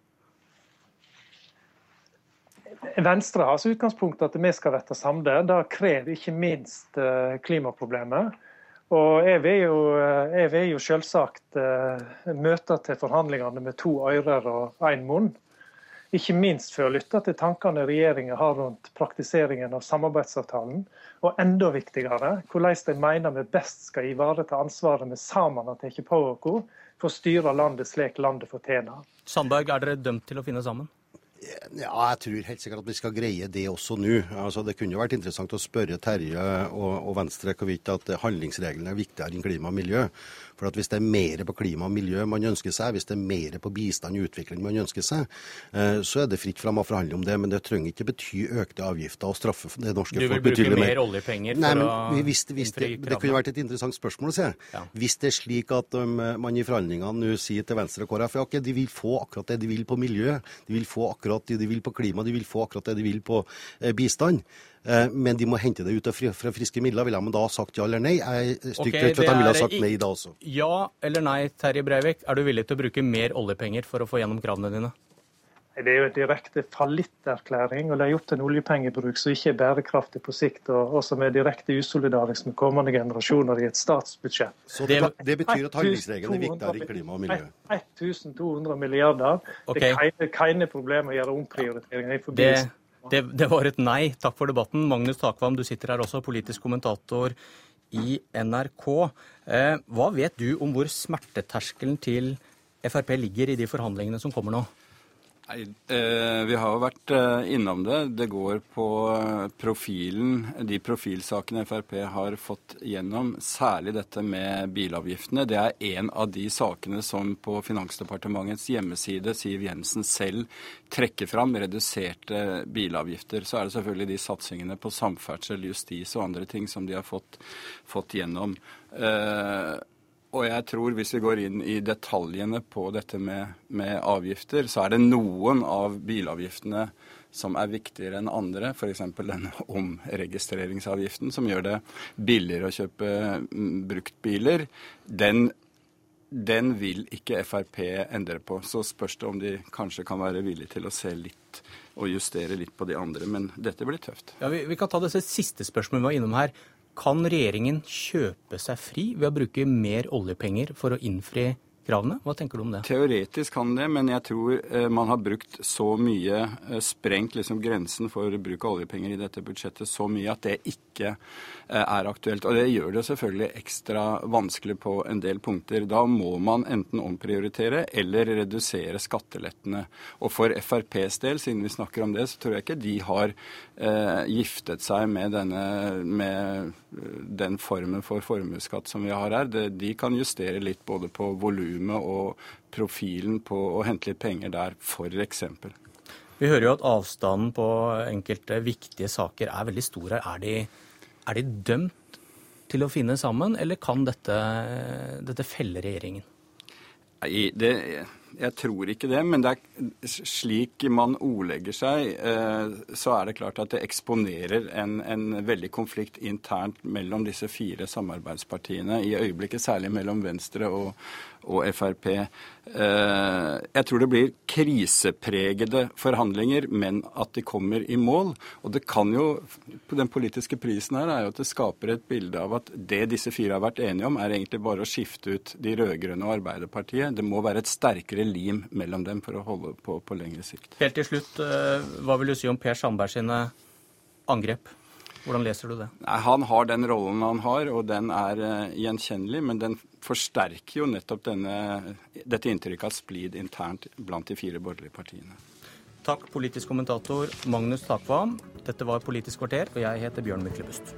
Venstre har som utgangspunkt at vi skal bli samlet. Det krever ikke minst eh, klimaproblemet. Og jeg vil jo, eh, jo selvsagt eh, møte til forhandlingene med to ører og én munn. Ikke minst for å lytte til tankene regjeringa har rundt praktiseringen av samarbeidsavtalen. Og enda viktigere, hvordan de mener vi best skal ivareta ansvaret vi sammen har tatt på oss for å styre landet slik landet fortjener. Sandberg, er dere dømt til å finne sammen? Ja, jeg tror helt sikkert at vi skal greie det også nå. Altså, det kunne jo vært interessant å spørre Terje og, og Venstre hvorvidt at handlingsreglene er viktigere enn klima og miljø. For at Hvis det er mer på klima og miljø man ønsker seg, hvis det er mer på bistand og utvikling man ønsker seg, eh, så er det fritt fram å forhandle om det. Men det trenger ikke bety økte avgifter og straffe det norske folk betydelig mer. Du vil bruke mer oljepenger Nei, men, hvis, hvis det, det, kunne vært et interessant spørsmål å se. Ja. Hvis det er slik at um, man i forhandlingene nå sier til Venstre og KrF at de vil få akkurat det de vil på miljø, de vil få akkurat det de vil på klima, de vil få akkurat det de vil på eh, bistand. Eh, men de må hente det ut fra friske midler. Ville de da sagt ja eller nei? Jeg er stygt okay, redd for at de ville ha sagt nei da også. Ja eller nei, Terje Breivik. Er du villig til å bruke mer oljepenger for å få gjennom kravene dine? Det er jo en direkte fallitterklæring å legge opp til en oljepengebruk som ikke er bærekraftig på sikt, og, som er direkte usolidarisk med kommende generasjoner i et statsbudsjett. Så det, det betyr at handlingsregelen er viktigere i klima og miljø? 1200 milliarder. Okay. Det er keine problem å gjøre omprioriteringer i forbindelse det, det, var et nei. Takk for debatten. Magnus Takvam, du sitter her også, politisk kommentator i NRK. Eh, hva vet du om hvor smerteterskelen til Frp ligger i de forhandlingene som kommer nå? Nei, eh, Vi har jo vært eh, innom det. Det går på eh, profilen, de profilsakene Frp har fått gjennom. Særlig dette med bilavgiftene. Det er en av de sakene som på Finansdepartementets hjemmeside Siv Jensen selv trekker fram. Reduserte bilavgifter. Så er det selvfølgelig de satsingene på samferdsel, justis og andre ting som de har fått, fått gjennom. Og jeg tror hvis vi går inn i detaljene på dette med, med, avgifter, så er det noen av bilavgiftene som er viktigere enn andre. F.eks. denne omregistreringsavgiften som gjør det billigere å kjøpe mm, bruktbiler. Den, den vil ikke Frp endre på. Så spørs det om de kanskje kan være villige til å se litt og justere litt på de andre. Men dette blir tøft. Ja, vi, vi kan ta det siste spørsmålet vi var innom her. Kan regjeringen kjøpe seg fri ved å bruke mer oljepenger for å innfri kravene. Hva tenker du om det? Teoretisk kan det, men jeg tror eh, man har brukt så mye, eh, sprengt liksom grensen for bruk av oljepenger i dette budsjettet så mye at det ikke eh, er aktuelt. Og det gjør det selvfølgelig ekstra vanskelig på en del punkter. Da må man enten omprioritere eller redusere skattelettene. Og for FrPs del, siden vi snakker om det, så tror jeg ikke de har eh, giftet seg med, denne, med den formen for formuesskatt som vi har her. De kan justere litt både på volumet og profilen på å hente litt penger der, f.eks. Vi hører jo at avstanden på enkelte viktige saker er veldig stor her. Er de, er de dømt til å finne sammen, eller kan dette, dette felle regjeringen? Nei, det, jeg tror ikke det. Men det er slik man ordlegger seg, eh, så er det klart at det eksponerer en, en, veldig konflikt internt mellom disse fire samarbeidspartiene. I øyeblikket særlig mellom Venstre og, og Frp. Eh, jeg tror det blir krisepregede forhandlinger, men at de kommer i mål. Og det kan jo, Den politiske prisen her er jo at det skaper et bilde av at det disse fire har vært enige om, er egentlig bare å skifte ut de rød-grønne og Arbeiderpartiet. Det må være et sterkere lim mellom dem for å holde på på lengre sikt. Helt til slutt, eh, hva vil du si om Per Sandberg sine angrep? Hvordan leser du det? Han har den rollen han har, og den er uh, gjenkjennelig. Men den forsterker jo nettopp denne, dette inntrykket av splid internt blant de fire borgerlige partiene. Takk, politisk kommentator Magnus Takvam. Dette var Politisk kvarter, og jeg heter Bjørn Myklebust.